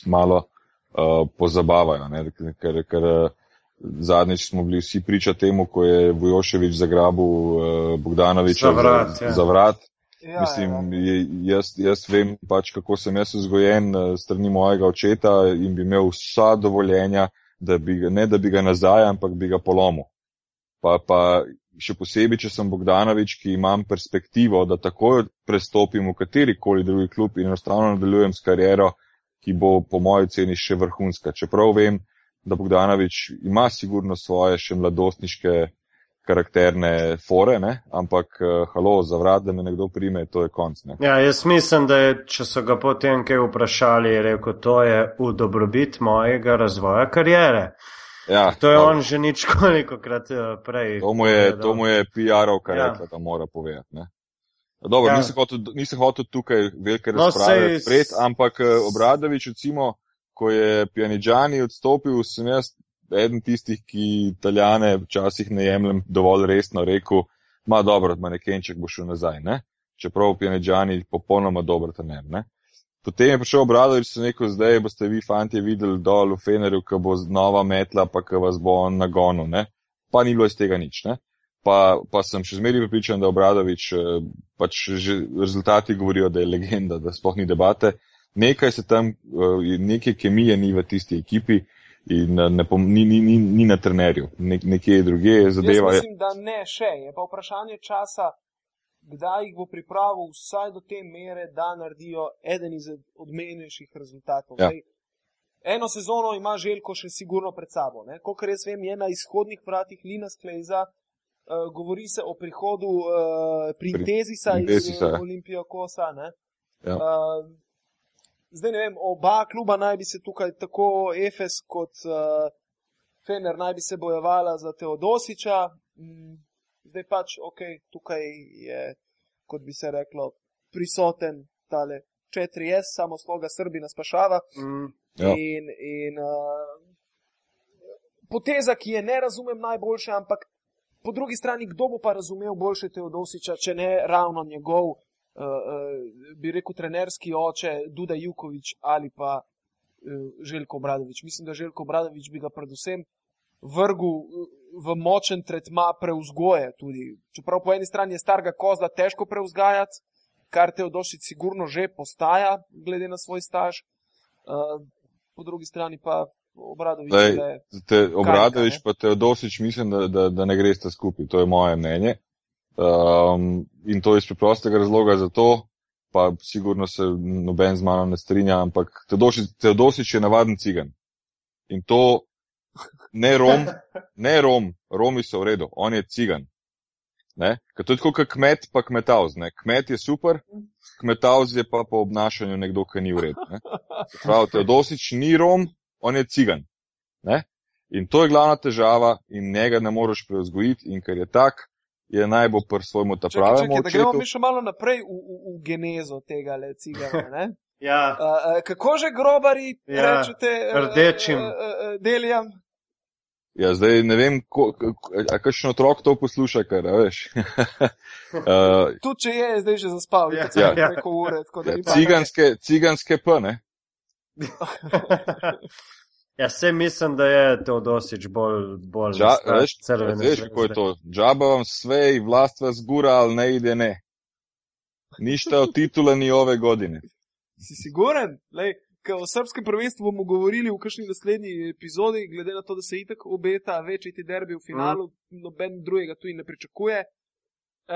malo uh, pozabavajo. Ne? Ker, ker uh, zadnjič smo bili vsi priča temu, ko je Vujoševič zagrabil uh, Bogdanoviča Za vrat, za, ja. za vrat. Ja, Mislim, ja. jaz, jaz vem pač, kako sem jaz vzgojen uh, strani mojega očeta in bi imel vsa dovoljenja, da bi ne da bi ga nazaj, ampak bi ga polomil. Pa, pa še posebej, če sem Bogdanovič, ki imam perspektivo, da takoj prestopim v katerikoli drugi klub in enostavno nadaljujem s kariero, ki bo po moji ceni še vrhunska. Čeprav vem, da Bogdanovič ima sigurno svoje še mladostniške karakterne fore, ne? ampak uh, halo, za vrat, da me nekdo prime, to je konc. Ne? Ja, jaz mislim, da je, če so ga potem kaj vprašali, je rekel, to je v dobrobit mojega razvoja karijere. Ja, To je dobro. on že nič koliko krat eh, prej. To mu je, to mu je PR-ovka Ja. rekla, da mora povedati. Ne? Dobro, Ja. nisem, hotel, nisem hotel tukaj velike No, razprave sej- odpreti, ampak eh, Obradovič, recimo, ko je Pjanidžani odstopil, sem jaz eden tistih, ki Italijane včasih ne jemljem dovolj resno, rekel, ma dobro, manekenček bo šel nazaj, ne? čeprav Pjanidžani popolnoma dober trener. Ne? Potem je prišel Obradovič, sem rekel, zdaj boste vi fanti videli dol v Fenerju, ko bo nova metla, pa ko vas bo on nagonil, ne? pa ni bilo iz tega nič. Ne? Pa, pa sem še zmeraj pripričan, da Obradovič, eh, pač že rezultati govorijo, da je legenda, da sploh ni debate. Nekaj se tam, eh, neke kemije ni v tisti ekipi in eh, ne, pom- ni, ni, ni, ni na trenerju, Nek, nekje druge je zadeva. Jaz mislim, da ne še. Je pa vprašanje časa, kdaj jih bo pripravil vsaj do te mere, da naredijo eden izmed odmenjejših rezultatov. Ja. Zdaj, eno sezono ima Željko še sigurno pred sabo. Kolikor jaz vem, je na izhodnih vratih Lina Sklejza. Uh, govori se o prihodu uh, Printezisa iz Printezisa, uh, ja. Olimpijakosa. ne. Ja. Uh, zdaj ne vem, oba kluba naj bi se tukaj, tako Efes kot uh, Fener, naj bi se bojevala za Teodosiča. Mm, zdaj pač, ok, tukaj je, kot bi se reklo, prisoten tale 4S, samo sloga Srbina spašava. Mm, Ja. In, in uh, poteza, ki je ne razumem najboljše, ampak po drugi strani, kdo bo pa razumel boljše Teodosiča, če ne ravno njegov, uh, uh, bi rekel, trenerski oče Duda Jukovič ali pa uh, Željko Obradovič. Mislim, da Željko Obradovič bi ga predvsem vrgel v močen tretma preuzgoje. Tudi. Čeprav po eni strani je starega kozla težko preuzgajati, kar Teodosič sigurno že postaja, glede na svoj staž. Uh, po drugi strani pa Obradovič Lej, je Te, Obradovič ne? pa Teodosič mislim, da, da, da ne greste skupaj. To je moje mnenje. Um, in to iz preprostega razloga zato, pa sigurno se noben z mano ne strinja, ampak Teodosič, Teodosič je navaden cigan. In to ne Rom, ne Rom, Romi so v redu, on je cigan. Ker to je tako, kot kmet, pa kmetavz. Ne? Kmet je super, kmetavz je pa po obnašanju nekdo, ki ni v redu. Ne? Se Pravi, Teodosič ni Rom, on je cigan. Ne? In to je glavna težava in njega ne moreš preuzgojiti in ker je tak, je naj bo pr svojemu ta pravemu da gremo mi še malo naprej v, v, v genezo tega le cigara. ne? *laughs* Ja, Uh, kako že grobari Ja, rečete uh, rdečim. Uh, uh, uh, deljam? Ja, zdaj ne vem, ko, ko, a kakšen otrok to posluša, kar a veš. *laughs* uh, Tudi če je, je zdaj že zaspal, Ja, ja, ja. ure. tako da ja, ni pa- ciganske, ciganske P, ne? *laughs* ja se mislim, da je Teodosič bolj, bolj Dža, star veš, crvene veš, kako je to? Džaba vam svej, vlast vas gura, ali ne ide ne. Ništa od titula ni ove godine. Si siguren? Lej, ka o srpskem prvenstvu bomo govorili v kakšni naslednji epizodi, glede na to, da se itak obeta večji ti derbi v finalu, mm. noben drugega tu ne pričakuje.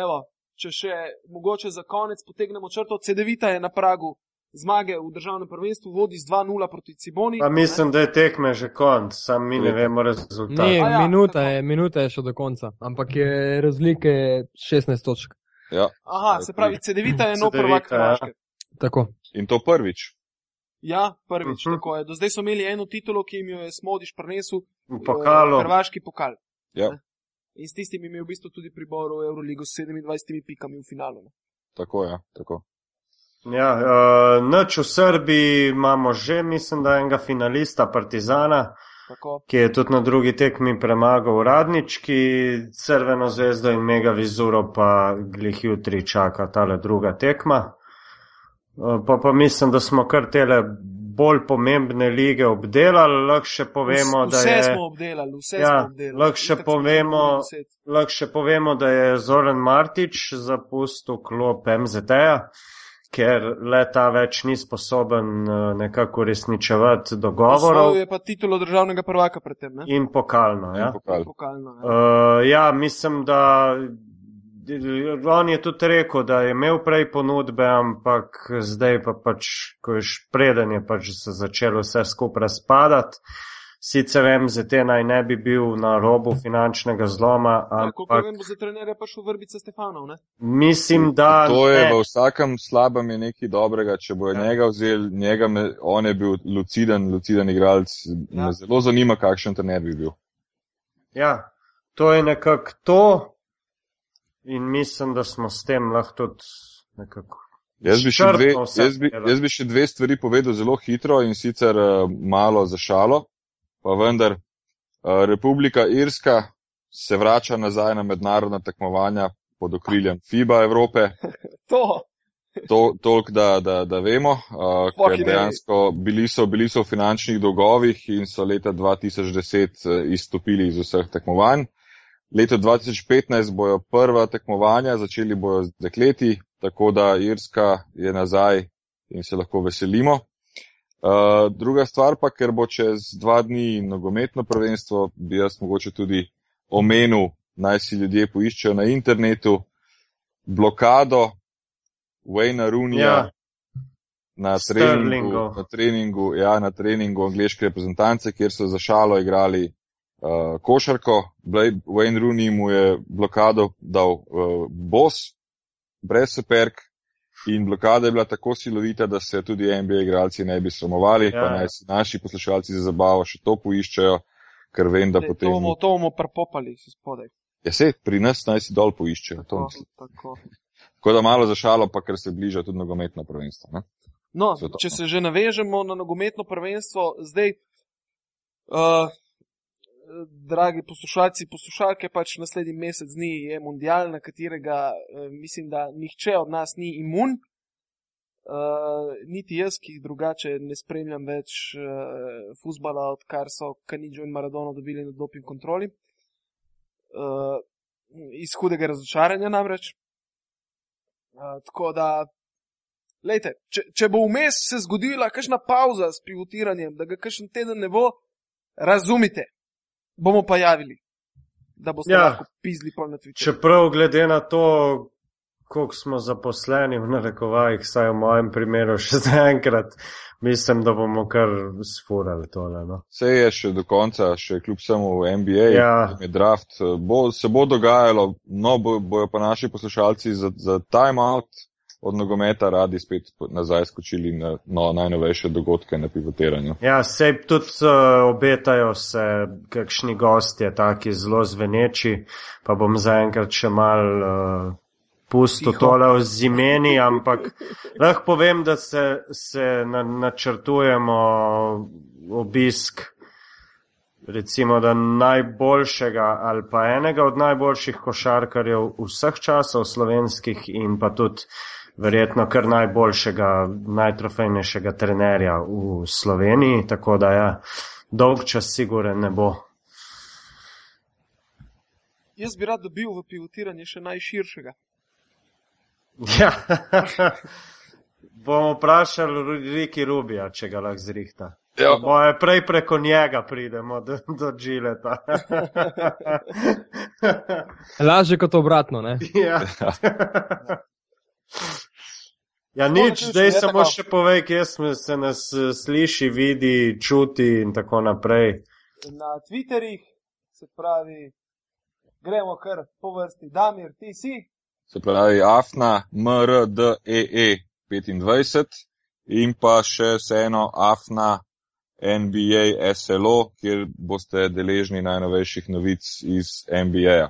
Evo, če še mogoče za konec potegnemo črto, CD-vita je na pragu zmage v državnem prvenstvu, vodi z 2-0 proti Ciboni. Pa mislim, da je tekme že konc, sam mi ne vemo rezultat. Ni, A ja, minuta, tako. je, minuta je še do konca, ampak je razlike 16 točk. Ja. Aha, se pravi, CD-vita je nov prvak ja. Hrvaške. Tako. In to prvič. Ja, prvič, uh Mhm. -huh. tako je. Do zdaj so imeli eno titulo, ki jim jo je Smodiš prenesel, V pokalu. eh, Hrvaški pokal. Ja. Ne? In s tistim je imel v bistvu tudi pribor v Euroligo s 27 pikami v finalu. Ne? Tako, ja, tako. Ja, uh, noč v Srbiji imamo že, mislim, da enega finalista Partizana, Tako. ki je tudi na drugi tekmi premagal Radnički, Crveno zvezdo in Mega Vizuro pa glih jutri čaka tale druga tekma. Uh, pa, pa mislim, da smo kar tele bolj pomembne lige obdelali, lahko še povemo, Vs- da vse je. smo obdelali, vse Ja, smo obdelali. lahko še povemo-. Lahko še povemo, da je Zoran Martič zapustil klop MZT-ja, ker leta več ni sposoben eh, nekako uresničevati dogovorov Osvojil je pa titulo državnega prvaka predtem, ne? in pokalno. Ja. In pokal. Pokalno, ja. Uh, ja, mislim, da on je tudi rekel, da je imel prej ponudbe, ampak zdaj pa pač, ko je š- preden je pač se začelo vse skupaj razpadati. Sicer MZT naj ne bi bil na robu finančnega zloma, Kako ampak vem, bo za trenerja pa šel vrbica Stefanov, ne? mislim, da. To je ne. v vsakem slabem je nekaj dobrega, če bo Ja. njega vzel, njega me, on je bil luciden, luciden igralec. Ja. Me zelo zanima, kakšen trener bi bil. Ja, to je nekako to, in mislim, da smo s tem lahko tudi nekako. Jaz bi, še dve, jaz, bi, jaz bi še dve stvari povedal zelo hitro in sicer uh, malo za šalo, pa vendar uh, Republika Irska se vrača nazaj na mednarodna tekmovanja pod okriljem FIBA Evrope. *laughs* To, To, toliko, da, da, da vemo, uh, ker dejansko bili so, bili so v finančnih dolgovih in so leta 2010 uh, izstopili iz vseh tekmovanj. Leto 2015 bojo prva tekmovanja, začeli bojo z dekleti, tako da Irska je nazaj in se lahko veselimo. Uh, druga stvar pa, ker bo čez dva dni nogometno prvenstvo, bi jaz mogoče tudi omenil, naj si ljudje poiščejo na internetu blokado Wayna Rooneyja Ja. na treningu, na treningu, ja, na treningu angliške reprezentance, kjer so za šalo igrali uh, košarko. Blej- Wayne Rooney mu je blokado dal uh, bos, brez superk. In blokada je bila tako silovita, da se tudi NBA igralci ne bi sramovali, ja. Pa naj si naši poslušalci za zabavo še to poiščejo, ker vem, da Lej, potem. to bomo, to bomo prepopali si spodaj. Ja, se pri nas naj si dol poiščejo. Tako, tako. Tako da malo za šalo, pa ker se bliža tudi nogometno prvenstvo. Ne? No, Svetovno. če se že navežemo na nogometno prvenstvo, zdaj, uh, dragi poslušalci, poslušalke, pač naslednji mesec dni je mundial, na katerega uh, mislim, da nihče od nas ni imun. Uh, niti jaz, ki drugače ne spremljam več uh, futbola, odkar so Kanidžo in Maradono dobili na doping kontroli. Uh, iz hudega razočaranja namreč. Uh, tako da Lejte, če, če bo vmes se zgodila kakšna pauza s pivotiranjem, da ga kakšen teden ne bo, razumite, bomo pa javili, da boste ja. Lahko pizli pol na Twitchu. Čeprav glede na to, koliko smo zaposleni v narekovajih, saj v mojem primeru še *laughs* zaenkrat, mislim, da bomo kar sfurali tole. No. Vse je še do konca, še kljub samo v NBA, Ja. je draft, bo, se bo dogajalo, no bo, bojo pa naši poslušalci za, za timeout od nogometa radi spet nazaj skočili na no, najnovejše dogodke na pivotiranju. Ja, sej tudi uh, obetajo se kakšni gostje, taki zelo zveneči, pa bom zaenkrat še mal uh, pustil Tiho. tole o zimeni, ampak lahko povem, da se, se na, načrtujemo obisk recimo, da najboljšega ali pa enega od najboljših košarkarjev vseh časov slovenskih in pa tudi verjetno kar najboljšega, najtrofejnejšega trenerja v Sloveniji, tako da ja, dolg čas siguren ne bo. Jaz bi rad dobil v pivotiranje še najširšega. Ja. *laughs* Bomo vprašali Riki Rubija, če ga lahko zrihta. Ja. Boje prej preko njega pridemo do, do Džileta. Lažje kot obratno, ne? ja. *laughs* *laughs* ja, nič, da zdaj samo tako. še povej, kje smo se nas eh, sliši, vidi, čuti in tako naprej. Na Twitterjih se pravi, gremo kar po vrsti. Damir, ti si, Se pravi Afna MRDEE 25 in pa še vseeno Afna NBA SLO, kjer boste deležni najnovejših novic iz NBA.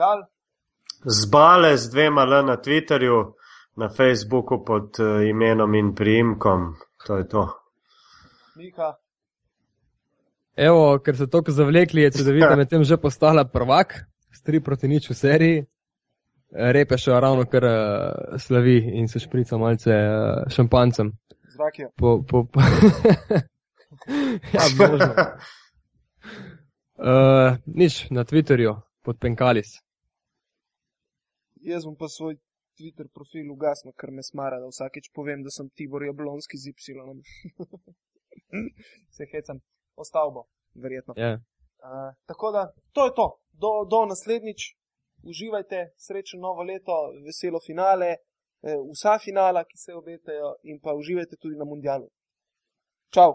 Gal, Zbale z dvema L na Twitterju, na Facebooku pod eh, imenom in priimkom. To je to. Mika, Evo, ker so tako zavlekli, je CD-vita *laughs* medtem že postala prvak, s 3 proti nič v seriji. Repe še ravno kar uh, slavi in se šprica malce uh, šampancem. zrak je. Po, po, po *laughs* ja, možno. Uh, nič, na Twitterju, pod Penkalis. Jaz bom pa svoj Twitter profil ugasnil, ker me smara, da vsakeč povem, da sem Tibor Jablonski z Y. *laughs* Se hecam, ostal bo, verjetno. Ja. Uh, tako da, to je to. Do, do naslednjič, uživajte, srečno novo leto, veselo finale, eh, vsa finala, ki se obetajo, in pa uživajte tudi na mundialu. Čau!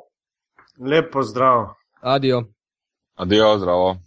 Lep pozdrav. Adijo. Adijo, zdravo.